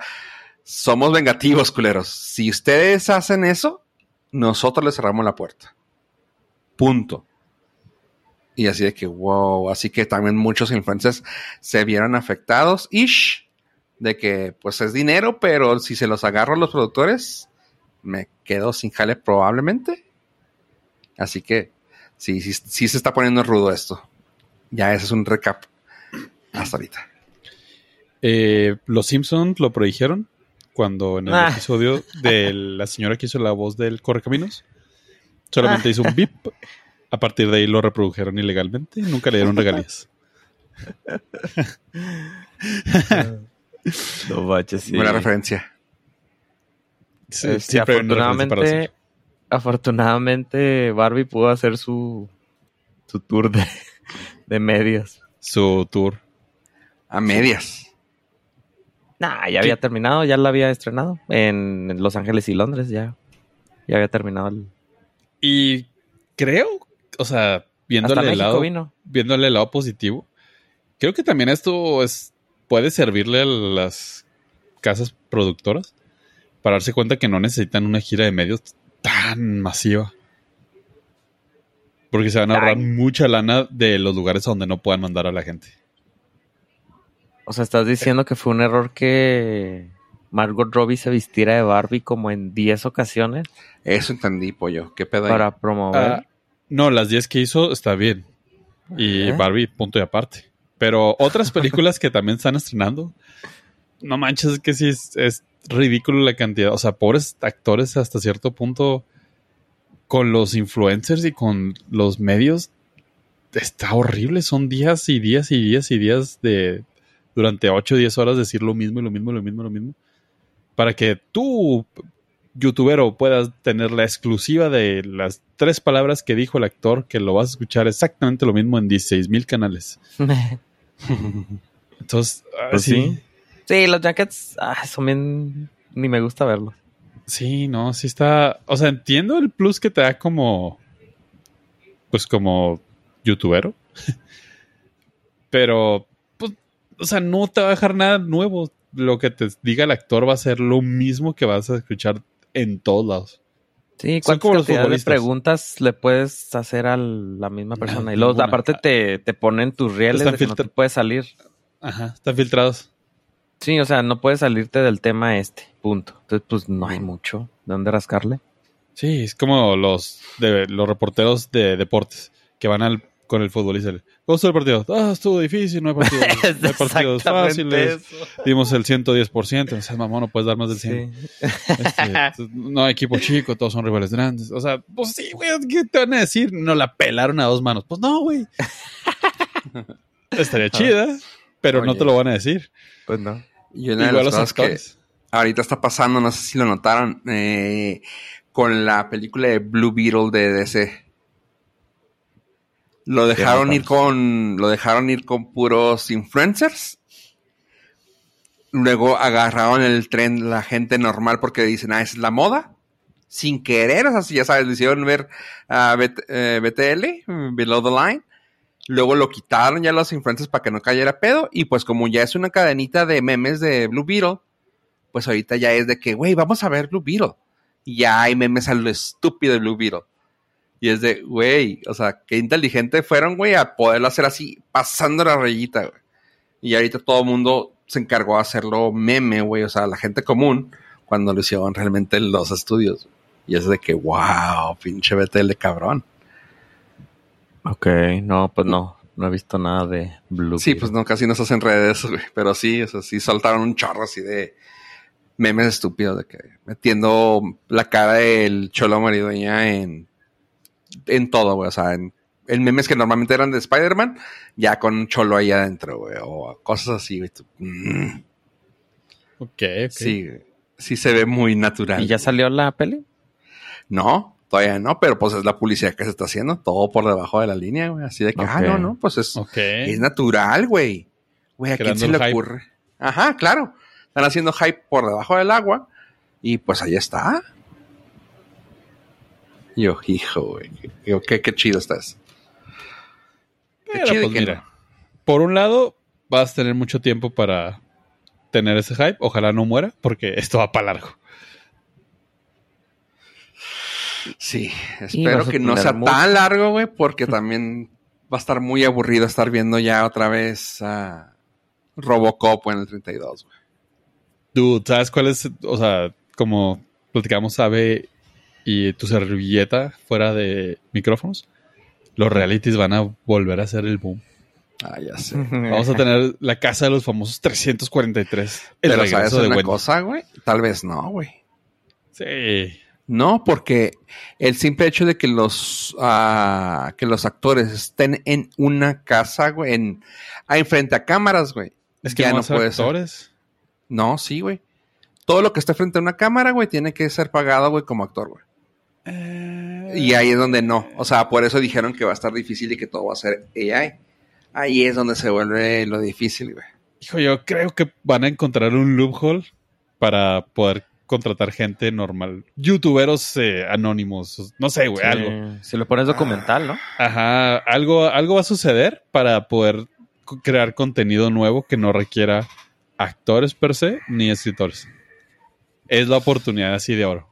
somos vengativos, culeros. Si ustedes hacen eso, nosotros les cerramos la puerta. Punto. Y así de que, wow, así que también muchos influencers se vieron afectados, ish, de que pues es dinero, pero si se los agarro a los productores, me quedo sin jale probablemente. Así que sí, sí, sí se está poniendo rudo esto. Ya ese es un recap hasta ahorita. Eh, los Simpsons lo predijeron cuando en el Ah. episodio de la señora que hizo la voz del Correcaminos solamente hizo un bip. A partir de ahí lo reprodujeron ilegalmente y nunca le dieron regalías. No manches, sí. Buena referencia. Sí, Este, siempre hay una referencia para afortunadamente, hacer. afortunadamente, Barbie pudo hacer su, su tour de, de medias. Su tour. A medias. Nah, ya había terminado, ya la había estrenado en Los Ángeles y Londres, ya. Ya había terminado el... Y creo, o sea, viéndole el lado, vino. viéndole el lado positivo, creo que también esto es puede servirle a las casas productoras para darse cuenta que no necesitan una gira de medios tan masiva. Porque se van a ahorrar Ay. mucha lana de los lugares a donde no puedan mandar a la gente. O sea, estás diciendo que fue un error que Margot Robbie se vistiera de Barbie como en 10 ocasiones Eso entendí, pollo. ¿Qué pedo ahí? para promover. Ah, No, las 10 que hizo está bien. Y ¿Eh? Barbie, punto y aparte. Pero otras películas que también están estrenando, no manches, es que sí es, es ridículo la cantidad. O sea, pobres actores hasta cierto punto con los influencers y con los medios. Está horrible. Son días y días y días y días de durante 8 o 10 horas decir lo mismo y lo mismo y lo mismo y lo mismo. Para que tú, youtubero, puedas tener la exclusiva de las tres palabras que dijo el actor, que lo vas a escuchar exactamente lo mismo en 16 mil canales. Entonces, ah, Pues sí. sí. Sí, los jackets ah, son bien. Ni me gusta verlos. Sí, no, sí está. O sea, entiendo el plus que te da como. Pues como youtubero. Pero, pues, o sea, no te va a dejar nada nuevo. Lo que te diga el actor va a ser lo mismo que vas a escuchar en todos lados. Sí, ¿cuántas de preguntas le puedes hacer a la misma persona? y luego, aparte, te, te ponen tus rieles Están de que no te puedes salir. Ajá, están filtrados. Sí, o sea, no puedes salirte del tema este, punto. Entonces, pues no hay mucho de dónde rascarle. Sí, es como los de los reporteros de deportes que van al con el futbolista. ¿Cómo estuvo el partido? Ah, estuvo difícil, no hay partidos, no hay partidos fáciles. eso. Dimos el 110%. O sea, mamá, no puedes dar más del 100. Sí. Este, no hay equipo chico, todos son rivales grandes. O sea, pues sí, güey, ¿qué te van a decir? No la pelaron a dos manos. Pues no, güey. Estaría chida, pero no te lo van a decir. Pues no. Y una de Igual las los cosas que ahorita está pasando, no sé si lo notaron, eh, con la película de Blue Beetle de DC. Lo dejaron ir con. Lo dejaron ir con puros influencers. Luego agarraron el tren la gente normal porque dicen, ah, esa es la moda. Sin querer, o sea, si ya sabes, le hicieron ver a BT- eh, BTL, mm, Below the Line. Luego lo quitaron ya los influencers para que no cayera pedo. Y pues como ya es una cadenita de memes de Blue Beetle, pues ahorita ya es de que, güey, vamos a ver Blue Beetle. Y ya hay memes a lo estúpido de Blue Beetle. Y es de, güey, o sea, qué inteligente fueron, güey, a poderlo hacer así, pasando la rayita, güey. Y ahorita todo el mundo se encargó de hacerlo meme, güey, o sea, la gente común, cuando lo hicieron realmente en los estudios. Y es de que, wow, pinche BTL cabrón. Ok, no, pues no. No he visto nada de Blue. Sí, pues no, casi no se hacen redes, güey. Pero sí, o sea, sí soltaron un chorro así de memes estúpidos de que metiendo la cara del cholo maridueña en, en todo, güey. O sea, en, en memes que normalmente eran de Spider-Man, ya con un cholo ahí adentro, güey. O cosas así, güey. Mm, Ok, ok. Sí, sí se ve muy natural. ¿Y ya salió la peli? No, todavía no, pero pues es la publicidad que se está haciendo, todo por debajo de la línea, güey. Así de que, ah, no, no, pues es. Es natural, güey. Güey, ¿a quién se le hype. ocurre? Ajá, claro. Están haciendo hype por debajo del agua. Y pues ahí está. Yo, hijo, güey. Yo, qué, qué chido estás. Qué Pero, chido pues que mira, no. por un lado, vas a tener mucho tiempo para tener ese hype. Ojalá no muera, porque esto va para largo. Sí, espero que no sea mucho. tan largo, güey, porque también va a estar muy aburrido estar viendo ya otra vez a Robocop en el 32, güey. Dude, ¿sabes cuál es? O sea, como platicamos, sabe, y tu servilleta fuera de micrófonos, los realities van a volver a ser el boom. Ah, ya sé. Vamos a tener la casa de los famosos 343. El Pero regreso ¿sabes de una Wendy. cosa, güey? Tal vez no, güey. Sí. No, porque el simple hecho de que los ah, que los actores estén en una casa, güey, en ah, frente a cámaras, güey. Es que ya no, no ser puede ser. actores. No, sí, güey. Todo lo que esté frente a una cámara, güey, tiene que ser pagado, güey, como actor, güey. Eh, Y ahí es donde no. O sea, por eso dijeron que va a estar difícil y que todo va a ser AI. Ahí es donde se vuelve lo difícil, güey. Hijo, yo creo que van a encontrar un loophole para poder contratar gente normal. Youtuberos eh, anónimos. No sé, güey, Sí, algo. Si lo pones documental, ¿no? Ajá, algo, algo va a suceder para poder crear contenido nuevo que no requiera actores per se ni escritores. Es la oportunidad así de oro.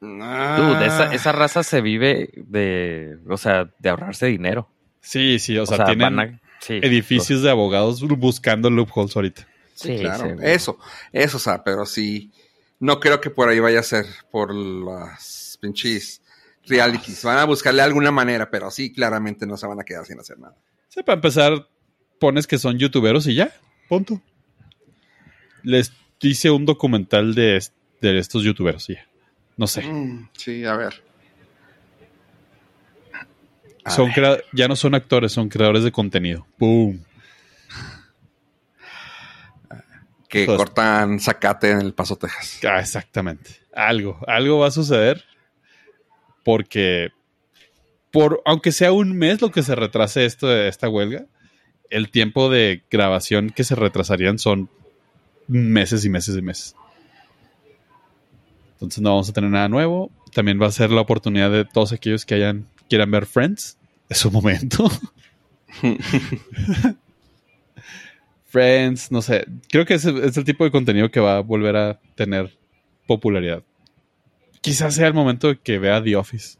Dude, esa, esa raza se vive de, o sea, de ahorrarse dinero. Sí, sí, o, sea, tienen van a- sí, edificios de abogados buscando loopholes ahorita. Sí, Sí, claro. eso, eso, o sea, pero sí. No creo que por ahí vaya a ser por las pinches realities. Van a buscarle alguna manera, pero sí, claramente no se van a quedar sin hacer nada. Sí, para empezar, pones que son youtuberos y ya, punto. Les hice un documental de, de estos youtuberos y ya. No sé. Mm, sí, a ver. A Son ver. ya no son actores, son creadores de contenido. ¡Boom! Que cortan zacate en el Paso, Texas. Ah, exactamente. Algo, algo va a suceder. Porque, por, aunque sea un mes lo que se retrase esto, esta huelga, el tiempo de grabación que se retrasarían son meses y meses y meses. Entonces no vamos a tener nada nuevo. También va a ser la oportunidad de todos aquellos que hayan quieran ver Friends. Es su momento. Friends, no sé. Creo que ese es el tipo de contenido que va a volver a tener popularidad. Quizás sea el momento de que vea The Office.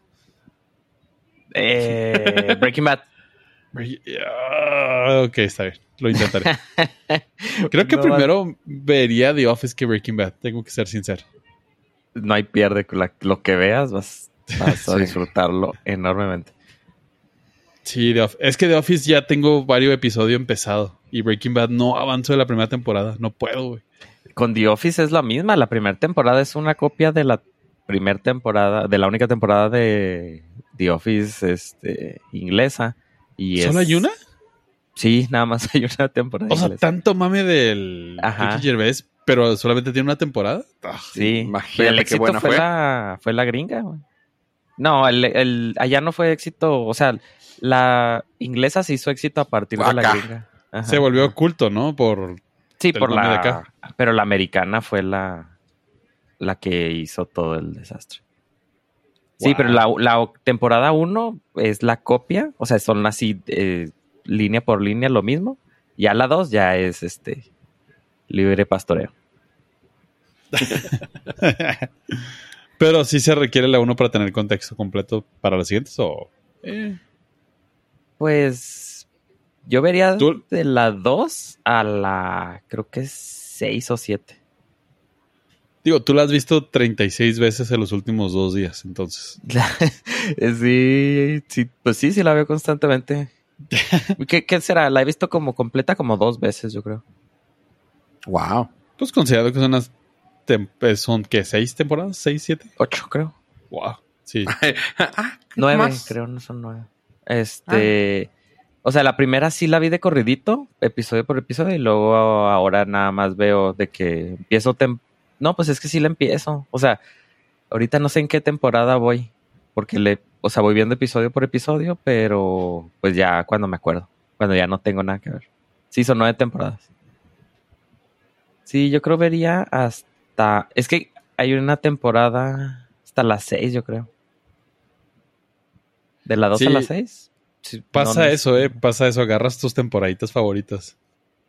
Eh, Breaking Bad. Ah, ok, está bien. Lo intentaré. Creo que No, primero vería The Office que Breaking Bad. Tengo que ser sincero. No hay pierde. la- lo que veas vas, vas a Sí. disfrutarlo enormemente. Sí, es que The Office ya tengo varios episodios empezados. Y Breaking Bad no avanzo de la primera temporada. No puedo, güey. Con The Office es la misma. La primera temporada es una copia de la primera temporada, de la única temporada de The Office este, inglesa. Y ¿Solo es- hay una? Sí, nada más hay una temporada O sea, inglesa. tanto mame del Ajá. Ricky Gervais, pero solamente tiene una temporada. Ah, Sí, Imagínate el qué éxito buena fue, fue. La, fue la gringa. güey. No, el, el- allá no fue éxito. O sea, la inglesa se hizo éxito a partir de la gringa. Ajá. Se volvió oculto, ¿no? Por Sí, por de la. acá. Pero la americana fue la, la que hizo todo el desastre. Sí, pero la, la temporada 1 es la copia. O sea, son así eh, línea por línea lo mismo. Ya la 2 ya es este libre pastoreo. Pero sí se requiere la uno para tener contexto completo para las siguientes o... eh, Pues yo vería Tú- de la 2 a la creo que es 6 o 7. Digo, tú la has visto 36 veces en los últimos dos días, entonces. sí, sí, pues sí, sí la veo constantemente. ¿Qué, qué será? La he visto como completa como dos veces, yo creo. Wow. Pues considerado que son unas... eh, ¿Son qué? ¿Seis temporadas? ¿Seis, siete? Ocho, creo. Wow. Sí. ah, Nueve, más. creo, no son nueve. Este, o sea, la primera sí la vi de corridito, episodio por episodio, y luego ahora nada más veo de que empiezo tem- no, pues es que sí la empiezo. O sea, ahorita no sé en qué temporada voy, porque le, o sea, voy viendo episodio por episodio, pero pues ya cuando me acuerdo, cuando ya no tengo nada que ver. Sí, son nueve temporadas. Sí, yo creo vería hasta, es que hay una temporada hasta las seis, yo creo. ¿De la 2 Sí. a la 6? Pasa eso, ¿eh? Pasa eso. Agarras tus temporaditas favoritas.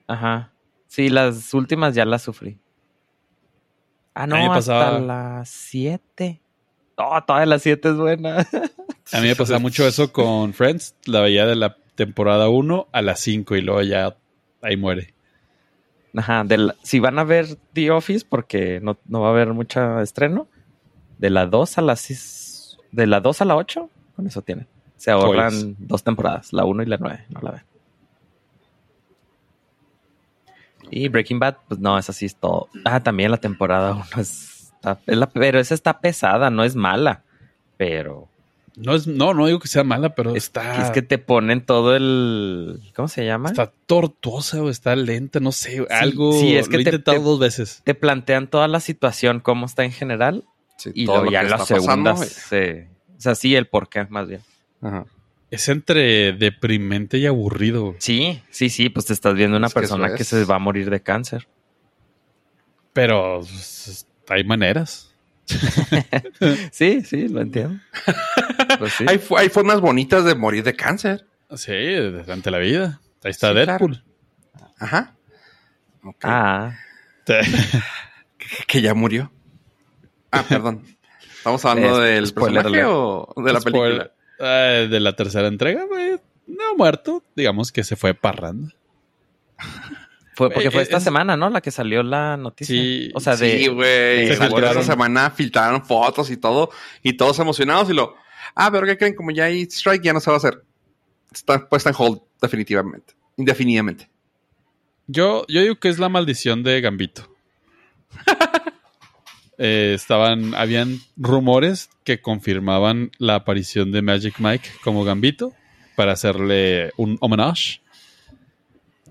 Ajá. Sí, las últimas ya las sufrí. Ah, no, hasta pasaba- las 7. Oh, toda las 7 es buena. A mí me pasaba mucho eso con Friends. La veía de la temporada 1 a la 5 y luego ya ahí muere. Ajá, de la- si van a ver The Office, porque no, no va a haber mucho estreno, de la 2 a la 6, de la 2 a la 8, con eso tienen. Se ahorran Joyas. dos temporadas, la 1 y la 9, no la ven. Y Breaking Bad, pues no, esa sí es todo. Ah, también la temporada 1 es, está- es la- pero esa está pesada, no es mala, pero No, es, no, no digo que sea mala, pero es, está, es que te ponen todo el, ¿cómo se llama? está tortuosa o está lenta, no sé. algo. sí, es que lo he te- intentado te- dos veces. Te plantean toda la situación, cómo está en general, Sí, Y todo lo ya que en la está pasando, segunda se... O sea, sí, el por qué, más bien. Ajá. Es entre deprimente y aburrido. Sí, sí, sí, pues te estás viendo una Es que persona que es. se va a morir de cáncer. Pero pues, hay maneras. Sí, sí, lo entiendo. Pues sí. Hay, hay formas bonitas de morir de cáncer. Sí, ante la vida. Ahí está Sí, Deadpool. Ajá. Ah, Que, que ya murió. Ah, perdón. ¿Estamos hablando Es- del spoiler personaje o de la Spoiler. película? Eh, de la tercera entrega, güey. No muerto. Digamos que se fue parrando. fue porque Eh, fue eh, esta es- semana, ¿no? La que salió la noticia. Sí, o sea, de... sí, güey. se. Esa semana filtraron fotos y todo. Y todos emocionados y lo... Ah, pero ¿qué creen? Como ya hay strike, ya no se va a hacer. Está puesta en hold, definitivamente. Indefinidamente. Yo, yo digo que es la maldición de Gambito. Eh, estaban, habían rumores que confirmaban la aparición de Magic Mike como Gambito para hacerle un homenaje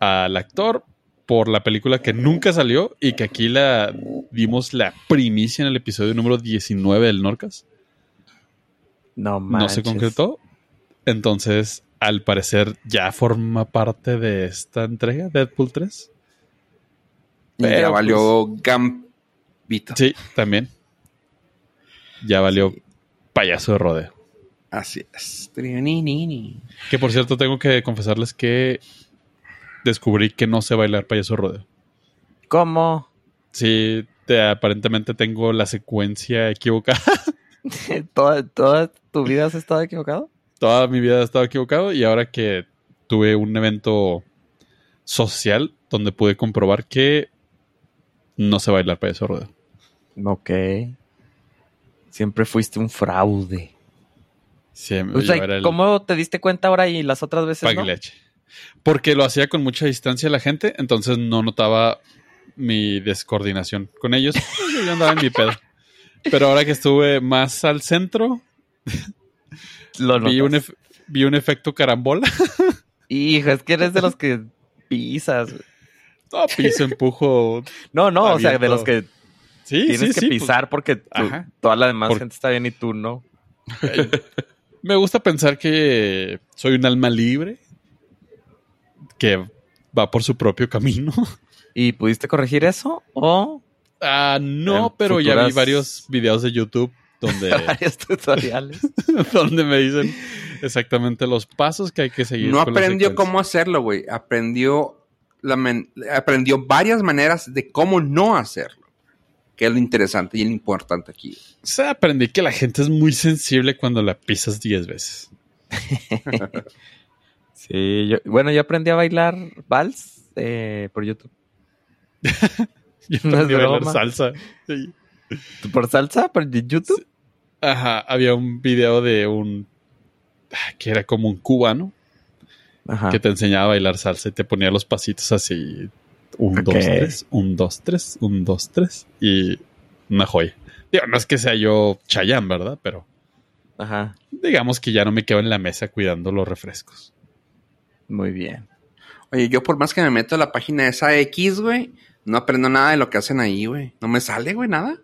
al actor por la película que nunca salió y que aquí la dimos la primicia en el episodio número 19 del Norcas. No No se concretó. Entonces, al parecer, ya forma parte de esta entrega, Deadpool 3. Y ya valió Gambito. Sí, también. Ya valió payaso de rodeo. Así es. Que por cierto, tengo que confesarles que descubrí que no sé bailar payaso de rodeo. ¿Cómo? Sí, te- aparentemente tengo la secuencia equivocada. ¿Toda, ¿Toda tu vida has estado equivocado? Toda mi vida he estado equivocado y ahora que tuve un evento social donde pude comprobar que no sé bailar payaso de rodeo. Ok. Siempre fuiste un fraude. O sea, era el ¿Cómo te diste cuenta ahora y las otras veces no? Porque lo hacía con mucha distancia la gente, entonces no notaba mi descoordinación con ellos. Yo andaba en mi pedo. Pero ahora que estuve más al centro, Lo vi un, vi un efecto carambola. Hijo, es que eres de los que pisas. No, piso, empujo. No, no, o sea, de los que Sí, tienes sí, que sí. pues, pisar porque tú- toda la demás Por- gente está bien y tú no. me gusta pensar que soy un alma libre que va por su propio camino. ¿Y pudiste corregir eso? ¿O Ah, no, En pero ya vi varios videos de YouTube donde, varios tutoriales? donde me dicen exactamente los pasos que hay que seguir. No aprendió cómo hacerlo, güey. Aprendió, la men- aprendió varias maneras de cómo no hacerlo. Que es lo interesante y lo importante aquí. O sea, aprendí que la gente es muy sensible cuando la pisas 10 veces. Sí, yo, bueno, yo aprendí a bailar vals eh, por YouTube. Yo No es aprendí a bailar broma. salsa. Sí. ¿Por salsa? ¿Por YouTube? Ajá, había un video de un ah, que era como un cubano Ajá. que te enseñaba a bailar salsa y te ponía los pasitos así. Un, dos, tres, un, dos, tres, un, dos, tres. Y una joya. Digo, no es que sea yo Chayán, ¿verdad? Pero Ajá. digamos que ya no me quedo en la mesa cuidando los refrescos. Muy bien. Oye, yo por más que me meto a la página de esa X, güey, no aprendo nada de lo que hacen ahí, güey. No me sale, güey, nada.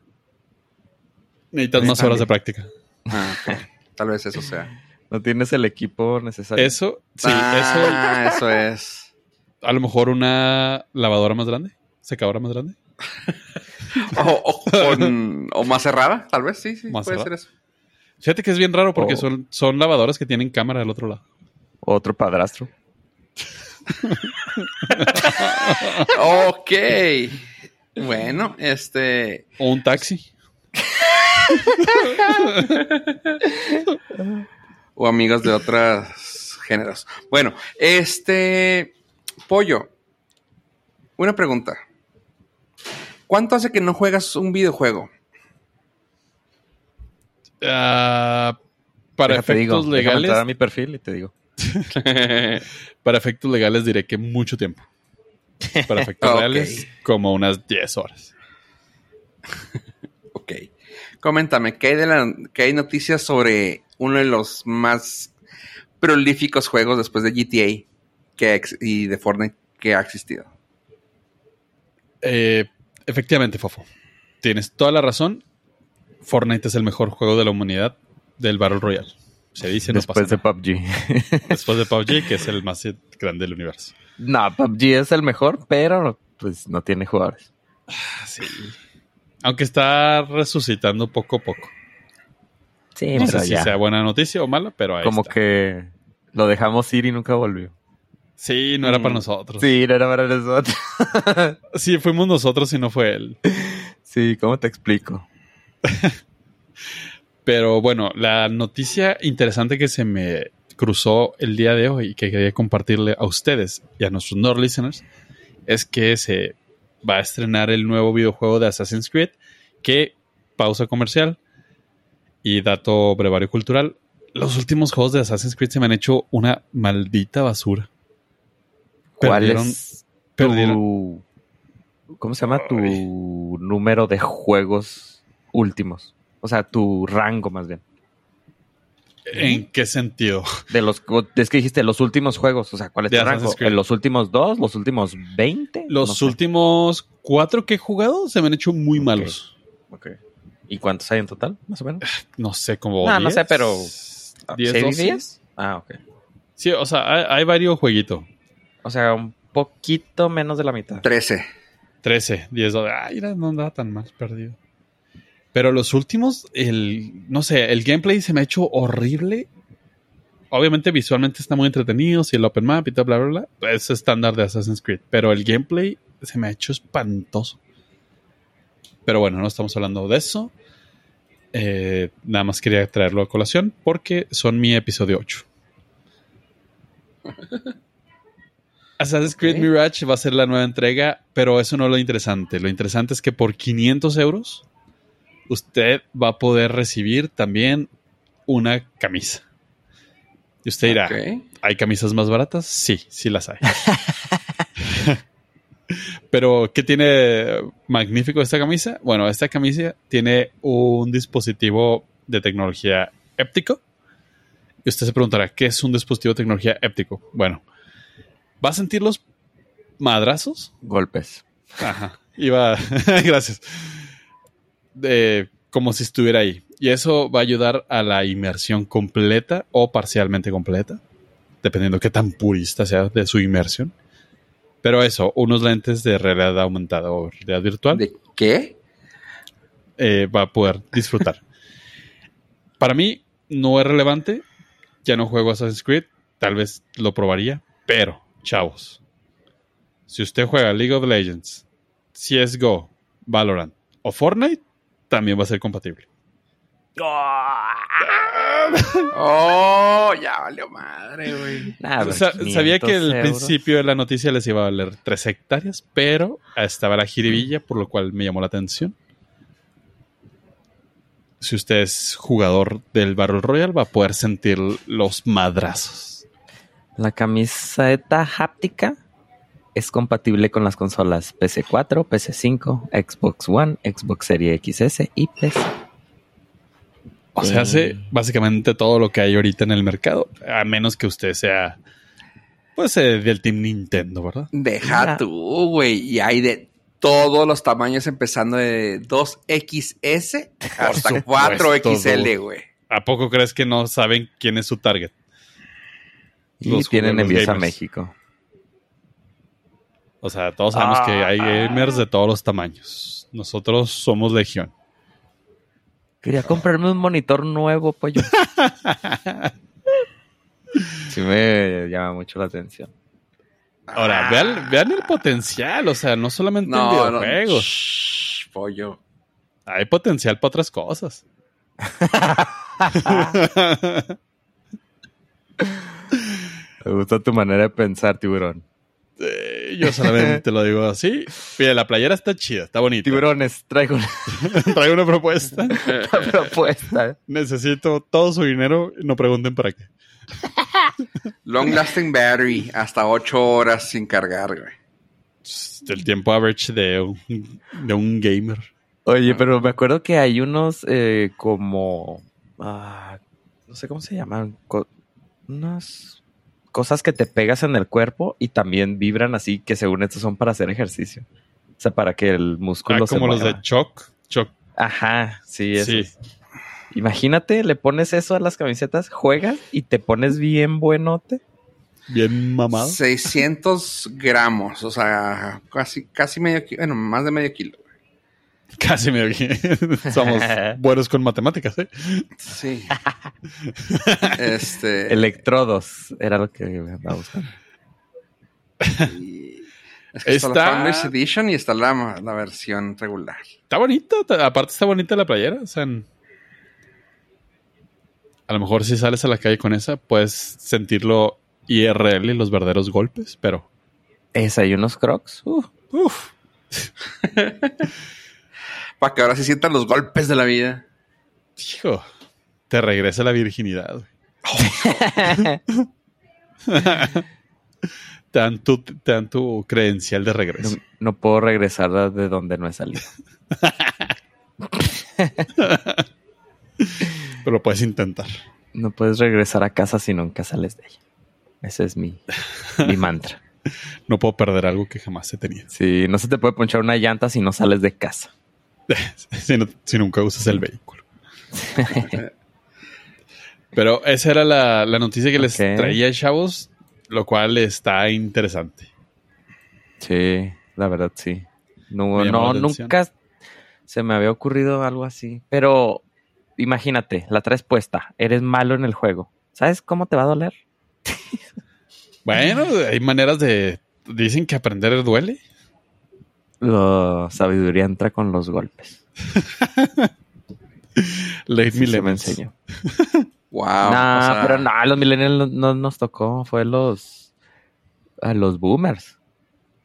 Necesitas más horas de práctica. Ah. Tal vez eso sea. No tienes el equipo necesario. Eso, sí, ah, eso es. a lo mejor una lavadora más grande, secadora más grande. O, o con- o más cerrada, tal vez, sí, sí, Más puede cerrada. ser eso. Fíjate que es bien raro porque Oh. son, son lavadoras que tienen cámara del otro lado. Otro padrastro. Ok. Bueno, este. O un taxi. O amigos de otros géneros. Bueno, este. Pollo. Una pregunta. ¿Cuánto hace que no juegas un videojuego? Ah, para Déjate digo, efectos déjame entrar a legales, mi perfil y te digo. para efectos legales diré que mucho tiempo. Para efectos Ok. reales, como unas 10 horas. Ok. Coméntame, ¿qué hay, de la, qué hay noticias sobre uno de los más prolíficos juegos después de GTA que y de Fortnite que ha existido? Eh, efectivamente, Fofo. Tienes toda la razón. Fortnite es el mejor juego de la humanidad del Battle Royale. Se dice, no Después pasa de PUBG. Después de PUBG, que es el más grande del universo. no, PUBG es el mejor, pero pues no tiene jugadores. Sí. Aunque está resucitando poco a poco. Sí, No pero sé si sea buena noticia o mala, pero ahí Como está. que lo dejamos ir y nunca volvió. Sí, no era para Mm. nosotros. Sí, no era para nosotros. Sí, fuimos nosotros y no fue él. sí, ¿cómo te explico? Pero bueno, la noticia interesante que se me cruzó el día de hoy y que quería compartirle a ustedes y a nuestros Nord listeners es que se va a estrenar el nuevo videojuego de Assassin's Creed que, pausa comercial y dato brevario cultural, los últimos juegos de Assassin's Creed se me han hecho una maldita basura. ¿Cuál Perdieron- es Perdieron. tu... ¿Cómo se llama tu número de juegos últimos? O sea, tu rango más bien. ¿En qué sentido? De los... Es que dijiste los últimos juegos. O sea, ¿cuál es tu rango? ¿En los últimos dos? ¿Los últimos 20? Los No sé. últimos cuatro que he jugado se me han hecho muy malos. Ok. ¿Y cuántos hay en total, más o menos? No sé, como. No, no 10, sé, pero- 10, ¿Seis 12. días? Ah, ok. Sí, o sea, hay, hay varios jueguitos. O sea, un poquito menos de la mitad. 13. 13, 10, 12. Ay, mira, no andaba tan mal perdido. Pero los últimos, el, no sé, el gameplay se me ha hecho horrible. Obviamente visualmente está muy entretenido, si el open map y todo, bla, bla, bla. Es estándar de Assassin's Creed. Pero el gameplay se me ha hecho espantoso. Pero bueno, no estamos hablando de eso. Eh, nada más quería traerlo a colación porque son mi episodio 8. Assassin's Creed. Mirage va a ser la nueva entrega, pero eso no es lo interesante. Lo interesante es que por 500 euros usted va a poder recibir también una camisa. Y usted dirá. ¿hay camisas más baratas? Sí, sí las hay. Pero, ¿qué tiene magnífico esta camisa? Bueno, esta camisa tiene un dispositivo de tecnología éptico. Y usted se preguntará, ¿qué es un dispositivo de tecnología éptico? Bueno, va a sentir los madrazos Golpes. Ajá. Iba. Gracias. De- como si estuviera ahí. Y eso va a ayudar a la inmersión completa o parcialmente completa. Dependiendo qué tan purista sea de su inmersión. Pero eso, unos lentes de realidad aumentada o realidad virtual ¿De qué? eh, va a poder disfrutar. Para mí no es relevante. Ya no juego Assassin's Creed. Tal vez lo probaría. Pero, chavos, si usted juega League of Legends, CSGO, Valorant o Fortnite, también va a ser compatible. Oh, ya valió madre, güey. Nah, pero Sa- sabía que 500 el euros. principio de la noticia les iba a valer 3 hectáreas, pero estaba la jiribilla, por lo cual me llamó la atención. Si usted es jugador del Battle Royale, va a poder sentir los madrazos. La camiseta háptica es compatible con las consolas PC4, PC5, Xbox One, Xbox Series XS y PC. O sea, hace básicamente todo lo que hay ahorita en el mercado, a menos que usted sea, pues, eh, del Team Nintendo, ¿verdad? Deja tú, güey. Y hay de todos los tamaños, empezando de 2XS hasta supuesto, 4XL, güey. ¿A poco crees que no saben quién es su target? Y tienen envíos a. México. O sea, todos sabemos que hay Ah. gamers de todos los tamaños. Nosotros somos legión. Quería comprarme un monitor nuevo, pollo. sí me llama mucho la atención. Ahora, Ah. vean, vean el potencial, o sea, no solamente en No, no. videojuegos, Shh, pollo. hay potencial para otras cosas. Me gusta tu manera de pensar, tiburón. Yo solamente lo digo así. Mire, la playera está chida, está bonita. Tiburones, traigo una Traigo una propuesta. propuesta. Necesito todo su dinero. No pregunten para qué. Long lasting battery, hasta 8 horas sin cargar, güey. El tiempo average de un, de un gamer. Oye, pero me acuerdo que hay unos eh, como... ah, no sé cómo se llaman. co- unas cosas que te pegas en el cuerpo y también vibran así, que según estos son para hacer ejercicio. O sea, para que el músculo Ah, se como los de Choc. Choc. Ajá, sí, eso. Sí. Imagínate, le pones eso a las camisetas, juegas y te pones bien buenote. Bien mamado. 600 gramos, o sea, casi, casi medio kilo, bueno, más de medio kilo. Casi me oí. Somos buenos con matemáticas, ¿eh? Sí. este. Electrodos, era lo que andaba buscando. y- es que está, Está- la Founders Edition y está la, la versión regular. Está bonita. ta- Aparte está bonita la playera. O sea, en- a lo mejor si sales a la calle con esa, puedes sentirlo IRL y los verdaderos golpes, pero... Esa y unos crocs. uh, Uf. Para que ahora sí sientan los golpes de la vida. Hijo, te regresa la virginidad. güey. Te dan tu, te dan tu credencial de regreso. no puedo regresar de donde no he salido. Pero lo puedes intentar. No puedes regresar a casa si nunca sales de ella. Ese es mi, mi mantra. No puedo perder algo que jamás he tenido. Sí, no se te puede ponchar una llanta si no sales de casa. si, no- si nunca usas el vehículo. Pero esa era la, la noticia que les Ok. traía, chavos, lo cual está interesante. Sí, la verdad sí. No, no nunca se me había ocurrido algo así. Pero imagínate, la traes puesta, eres malo en el juego. ¿Sabes cómo te va a doler? Bueno, hay maneras de... Dicen que aprender duele. La sabiduría entra con los golpes. Late Sí, se me enseñó. Wow. nah, o sea, pero no, a los millennials no, no nos tocó, fue los a los boomers.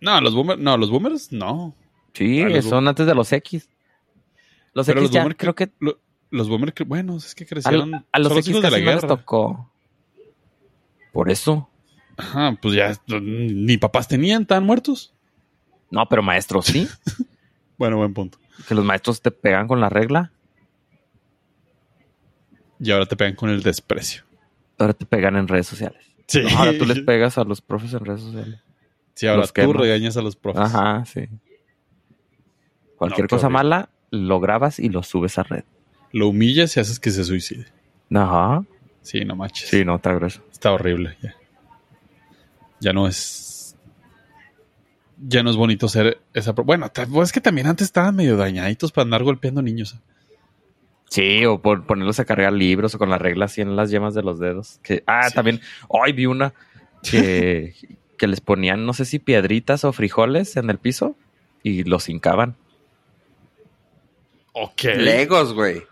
No, los boomers, no, los boomers no. Sí, A los son antes de los X. Los Pero X los ya creo que Lo- los boomers, bueno, es que a, crecieron. a los son X hijos de la casi no les guerra. tocó. Por eso. Ajá, pues ya ni papás tenían, tan muertos. No, pero maestros sí. Bueno, buen punto. que los maestros te pegan con la regla. Y ahora te pegan con el desprecio. Ahora te pegan en redes sociales. Sí. No, ahora tú les pegas a los profes en redes sociales. Sí, ahora los tú quemas. regañas a los profes. Ajá, sí. Cualquier No, cosa horrible. mala, lo grabas y lo subes a red. Lo humillas y haces que se suicide. Ajá. Sí, no manches. Sí, no, está grueso. Está horrible. Ya. ya no es. Ya no es bonito ser esa. Bueno, pues es que también antes estaban medio dañaditos para andar golpeando niños. Sí, o por ponerlos a cargar libros o con la regla así en las yemas de los dedos. Que, ah, Sí. también, hoy vi una que, que les ponían, no sé si piedritas o frijoles en el piso y los hincaban. Ok. Legos, güey.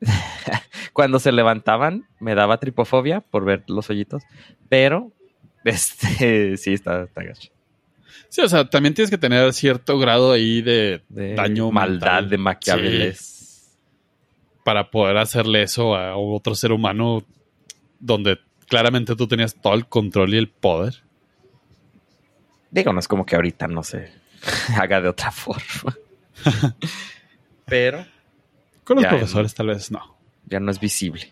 Cuando se levantaban, me daba tripofobia por ver los hoyitos, pero este sí está, está gacho. Sí, o sea, también tienes que tener cierto grado ahí de, De daño maldad mental. de Maquiaveles. Sí, para poder hacerle eso a otro ser humano donde claramente tú tenías todo el control y el poder. Digo, no es como que ahorita no se haga de otra forma. pero Con los profesores tal vez no. ya no es visible.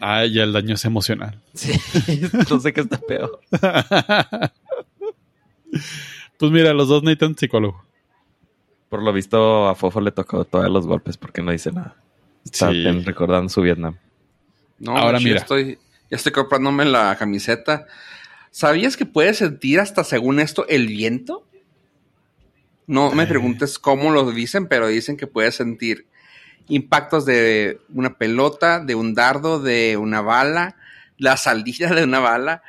Ah, ya el daño es emocional. Sí, no sé qué está peor. Pues mira, los dos necesitan psicólogo. Por lo visto, a Fofo le tocó todos los golpes porque no dice nada. Está Sí. bien recordando su Vietnam. No, Ahora Ahora mira. Ya estoy, ya estoy comprándome la camiseta. ¿Sabías que puedes sentir hasta según esto el viento? No me Eh. preguntes cómo lo dicen, pero dicen que puedes sentir impactos de una pelota, de un dardo, de una bala, la salida de una bala,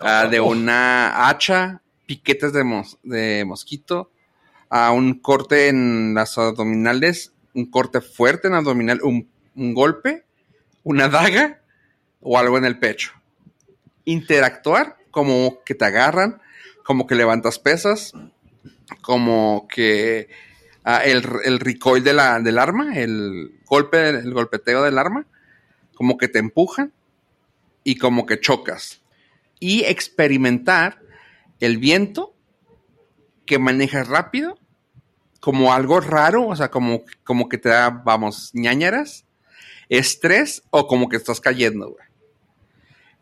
ah, de Oh. una hacha, piquetes de, mos- de mosquito, a un corte en las abdominales, un corte fuerte en abdominal, un, un golpe, una daga o algo en el pecho. Interactuar como que te agarran, como que levantas pesas, como que ah, el, el recoil de la, del arma, el golpe, el golpeteo del arma, como que te empujan y como que chocas. Y experimentar el viento que manejas rápido, como algo raro, o sea, como, como que te da, vamos, ñañaras, estrés o como que estás cayendo, güey.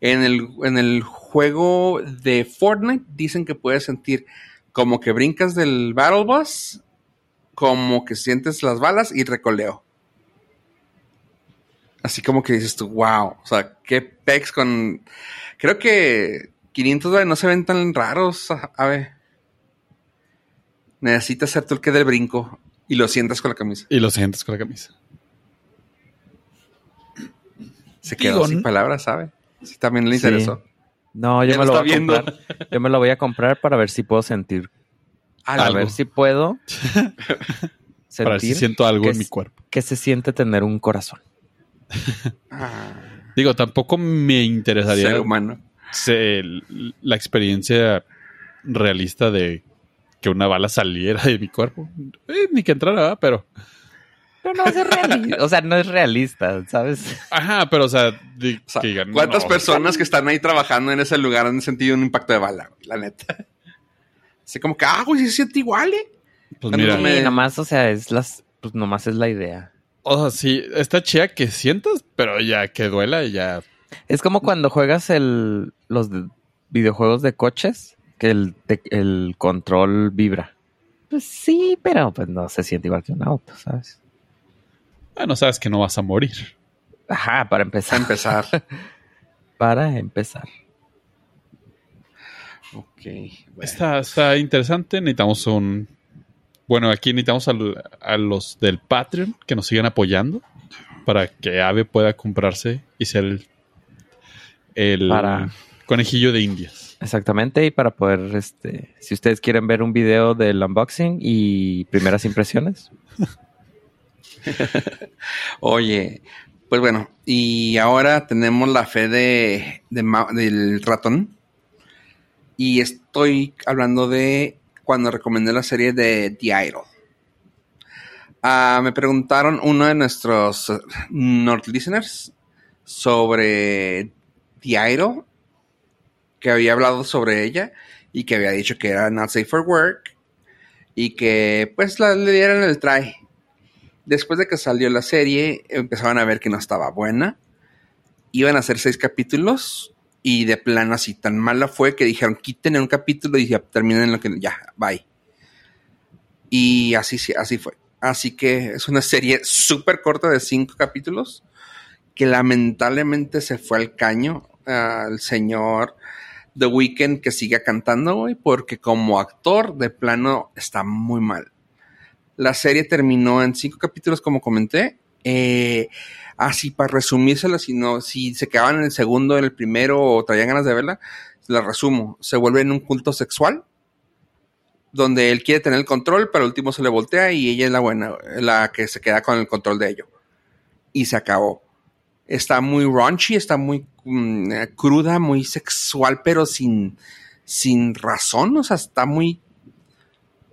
En el, en el juego de Fortnite dicen que puedes sentir como que brincas del Battle Bus, como que sientes las balas y recoleo. Así como que dices tú, wow, o sea, qué pex con... Creo que 500 dólares no se ven tan raros, a, a ver. Necesitas hacer tú el que del brinco y lo sientas con la camisa. Y lo sientes con la camisa. Se quedó Digo, sin palabras, ¿sabe? Sí, también le Sí. interesó. No, yo Ya me lo voy a viendo. comprar. Yo me lo voy a comprar para ver si puedo sentir. A ver si puedo Para ver si sentir siento algo que en mi cuerpo. que se siente tener un corazón. Ah, Digo, tampoco me interesaría ser humano. Se- la experiencia realista de que una bala saliera de mi cuerpo. Eh, ni que entrara, ¿verdad? pero Pero no es realista. O sea, no es realista, ¿sabes? Ajá, pero o sea, di- O sea, que digan, ¿Cuántas no, personas que están ahí trabajando en ese lugar han sentido un impacto de bala, güey? La neta. Así como que, ah, güey, se siente igual, ¿eh? Pues mira, me- nomás, o sea, es las, pues nomás es la idea. o sea, sí, está chida que sientas, pero ya que duela, ya. Es como cuando juegas el, los de- videojuegos de coches, que el, te- el control vibra. Pues sí, pero pues no se siente igual que un auto, ¿sabes? Bueno, sabes que no vas a morir. Ajá, para A empezar. empezar. Para empezar. ok. bueno. Está, está interesante. Necesitamos un. Bueno, aquí necesitamos al- a los del Patreon que nos sigan apoyando para que Ave pueda comprarse y ser el, el Para- conejillo de Indias. Exactamente, y para poder, este, si ustedes quieren ver un video del unboxing y primeras impresiones, Oye, pues bueno, y ahora tenemos la fe de, del ratón. Y estoy hablando de cuando recomendé la serie de The Idol. Ah, me preguntaron uno de nuestros eh, North listeners sobre Idol, que había hablado sobre ella y que había dicho que era not safe for work y que pues la, le dieran el try. Después de que salió la serie, empezaban a ver que no estaba buena. Iban a hacer seis capítulos y de plano así tan mala fue que dijeron quiten un capítulo y ya terminen lo que ya, bye. Y así, sí, así fue. Así que es una serie súper corta de cinco capítulos que lamentablemente se fue al caño al señor The Weeknd que sigue cantando, güey, porque como actor de plano está muy mal. La serie terminó en cinco capítulos, como comenté. Eh, así para resumírsela, si no, si se quedaban en el segundo, en el primero o traían ganas de verla, la resumo. Se vuelve en un culto sexual donde él quiere tener el control, pero al último se le voltea y ella es la buena, la que se queda con el control de ello. Y se acabó. Está muy raunchy, está muy mm, cruda, muy sexual, pero sin, sin razón. O sea, está muy.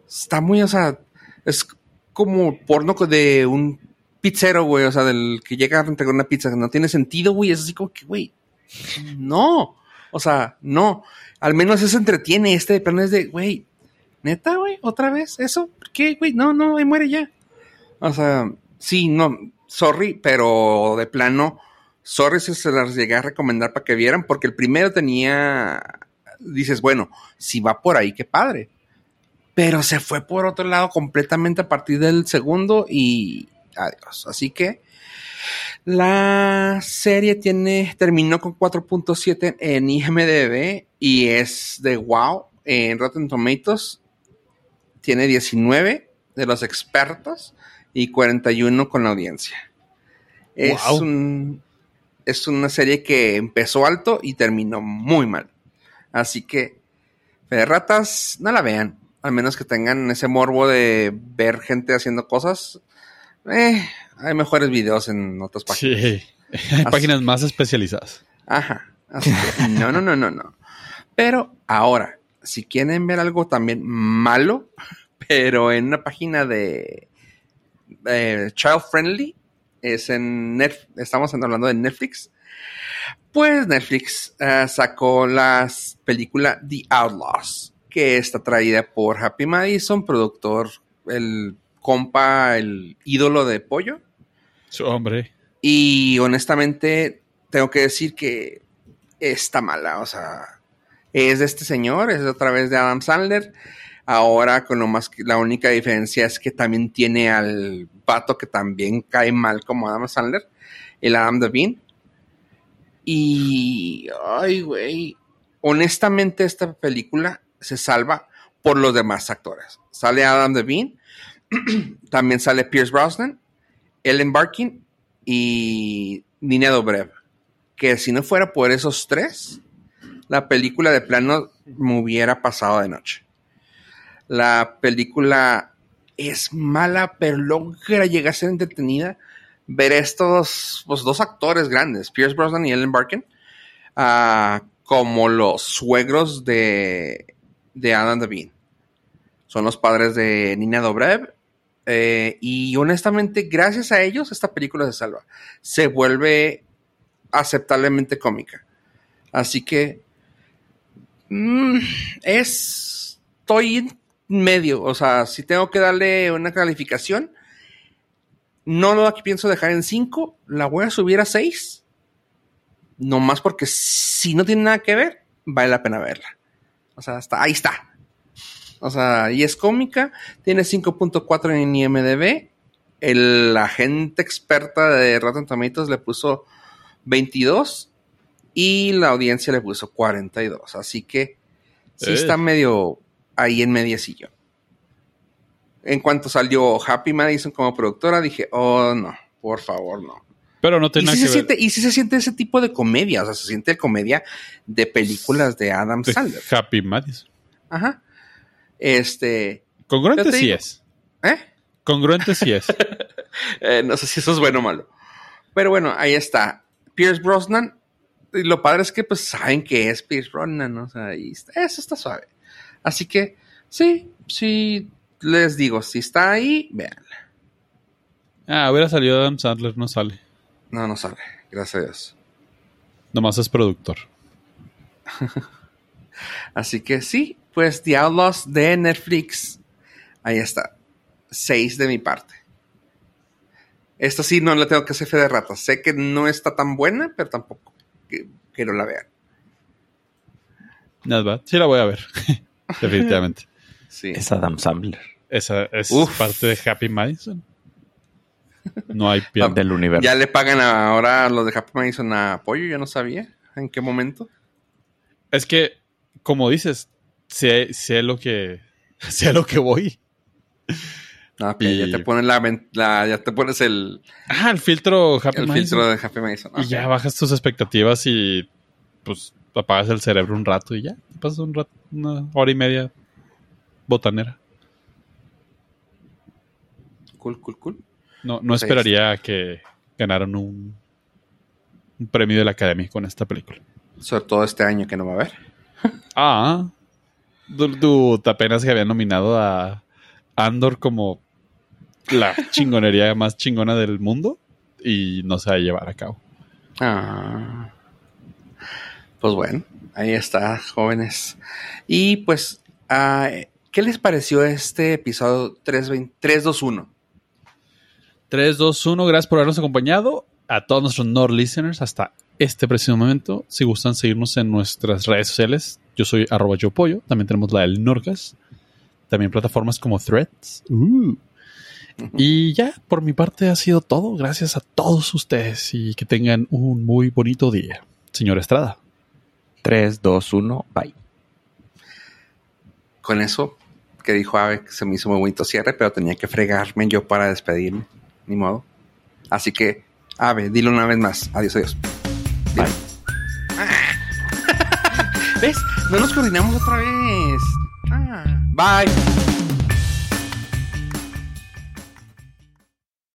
Está muy, o sea, es como porno de un pizzero, güey. O sea, del que llega a entregar una pizza. No tiene sentido, güey. Es así como que, güey. No. O sea, no. Al menos eso entretiene. Este de plano es de, güey. Neta, güey, otra vez. ¿Eso? ¿Por qué, güey? No, no, ahí muere ya. O sea, sí, no. Sorry, pero de plano. Sorry se las llegué a recomendar para que vieran. Porque el primero tenía. Dices, bueno, si va por ahí, qué padre pero se fue por otro lado completamente a partir del segundo y adiós. Así que la serie tiene terminó con 4.7 en IMDb y es de wow en Rotten Tomatoes tiene 19 de los expertos y 41 con la audiencia. Es Wow. un es una serie que empezó alto y terminó muy mal. Así que Fe de ratas, no la vean. Al menos que tengan ese morbo de ver gente haciendo cosas. Eh, hay mejores videos en otras páginas. Sí. Hay páginas más especializadas. Ajá. Así que, no, no, no, no, no. Pero ahora, si quieren ver algo también malo, pero en una página de eh, child friendly, es en Netflix, estamos hablando de Netflix. Pues Netflix eh, sacó la película The Outlaws, que está traída por Happy Madison, productor, el compa, el ídolo de pollo. Su hombre. Y honestamente, tengo que decir que está mala. O sea, es de este señor, es otra vez de Adam Sandler. Ahora, con lo más la única diferencia es que también tiene al pato que también cae mal como Adam Sandler, el Adam Devine. Y, ay, güey, honestamente esta película se salva por los demás actores. Sale Adam Devine, también sale Pierce Brosnan, Ellen Barkin y Nina Dobrev. Que si no fuera por esos tres, la película de plano me hubiera pasado de noche. La película es mala, pero logra llegar a ser entretenida. Ver estos pues, dos actores grandes, Pierce Brosnan y Ellen Barkin, ah, como los suegros de, de Adam Devine. Son los padres de Nina Dobrev Eh, y honestamente, gracias a ellos, esta película se salva. Se vuelve aceptablemente cómica. Así que mm, es estoy medio, o sea, si tengo que darle una calificación, no lo aquí pienso dejar en 5, la voy a subir a 6. Nomás porque si no tiene nada que ver, vale la pena verla. O sea, hasta ahí está. O sea, y es cómica, tiene 5.4 en IMDb. El agente experta de Rotten Tomatoes le puso 22 y la audiencia le puso 42. Así que sí Eh. está medio ahí en mediecillo. En cuanto salió Happy Madison como productora, dije, oh no, por favor, no. Pero no tiene Y sí, que se ver. siente, y sí se siente ese tipo de comedia, o sea, se siente comedia de películas de Adam Sandler. Happy Madison. Ajá. Este, Congruente sí digo- es. ¿eh? Congruente sí es. Eh, no sé si eso es bueno o malo. Pero bueno, ahí está. Pierce Brosnan. Y lo padre es que pues saben que es Pierce Brosnan, ¿no? O sea, y eso está suave. Así que, sí, sí, les digo, si está ahí, vean. Ah, hubiera salido Adam Sandler, no sale. No, no sale, gracias a Dios. Nomás es productor. Así que sí, pues The Outlaws de Netflix. Ahí está. Seis de mi parte. Esta sí no le tengo que hacer fe de rata. Sé que no está tan buena, pero tampoco que no la vean. Bad. Sí la voy a ver. Definitivamente. Sí. Es Adam Sandler. Esa es Uf. parte de Happy Madison. No hay pierde. Del universo. Ya le pagan ahora los de Happy Madison a apoyo, yo no sabía en qué momento. Es que, como dices, sé, sé lo que sé a lo que voy. Y- ya te ponen la, ven- la- ya te pones el, Ah, el filtro Happy el Madison. filtro de Happy Madison. Y ya bajas tus expectativas y pues apagas el cerebro un rato y ya. Pasas un rato, una hora y media botanera. Cool, cool, cool. No, no Pues esperaría que ganaran un, un premio de la Academia con esta película. Sobre todo este año que no va a haber. Ah, du- apenas que había nominado a Andor como la chingonería más chingona del mundo y no se va a llevar a cabo. Ah. Pues bueno, ahí está, jóvenes. Y pues, ah, ¿qué les pareció este episodio 320 321? 3, 2, 1, gracias por habernos acompañado. A todos nuestros Nord listeners hasta este preciso momento. Si gustan seguirnos en nuestras redes sociales, yo soy arroba yo pollo. También tenemos la del Norcas. También plataformas como Threads. Uh. Y ya, por mi parte ha sido todo. Gracias a todos ustedes y que tengan un muy bonito día. Señor Estrada. 3, 2, 1, bye. Con eso que dijo Ave, que se me hizo muy bonito cierre, pero tenía que fregarme yo para despedirme. Ni modo. Así que, Ave, dilo una vez más. Adiós, adiós. Bye. ¿Ves? No nos coordinamos otra vez. Ah. Bye.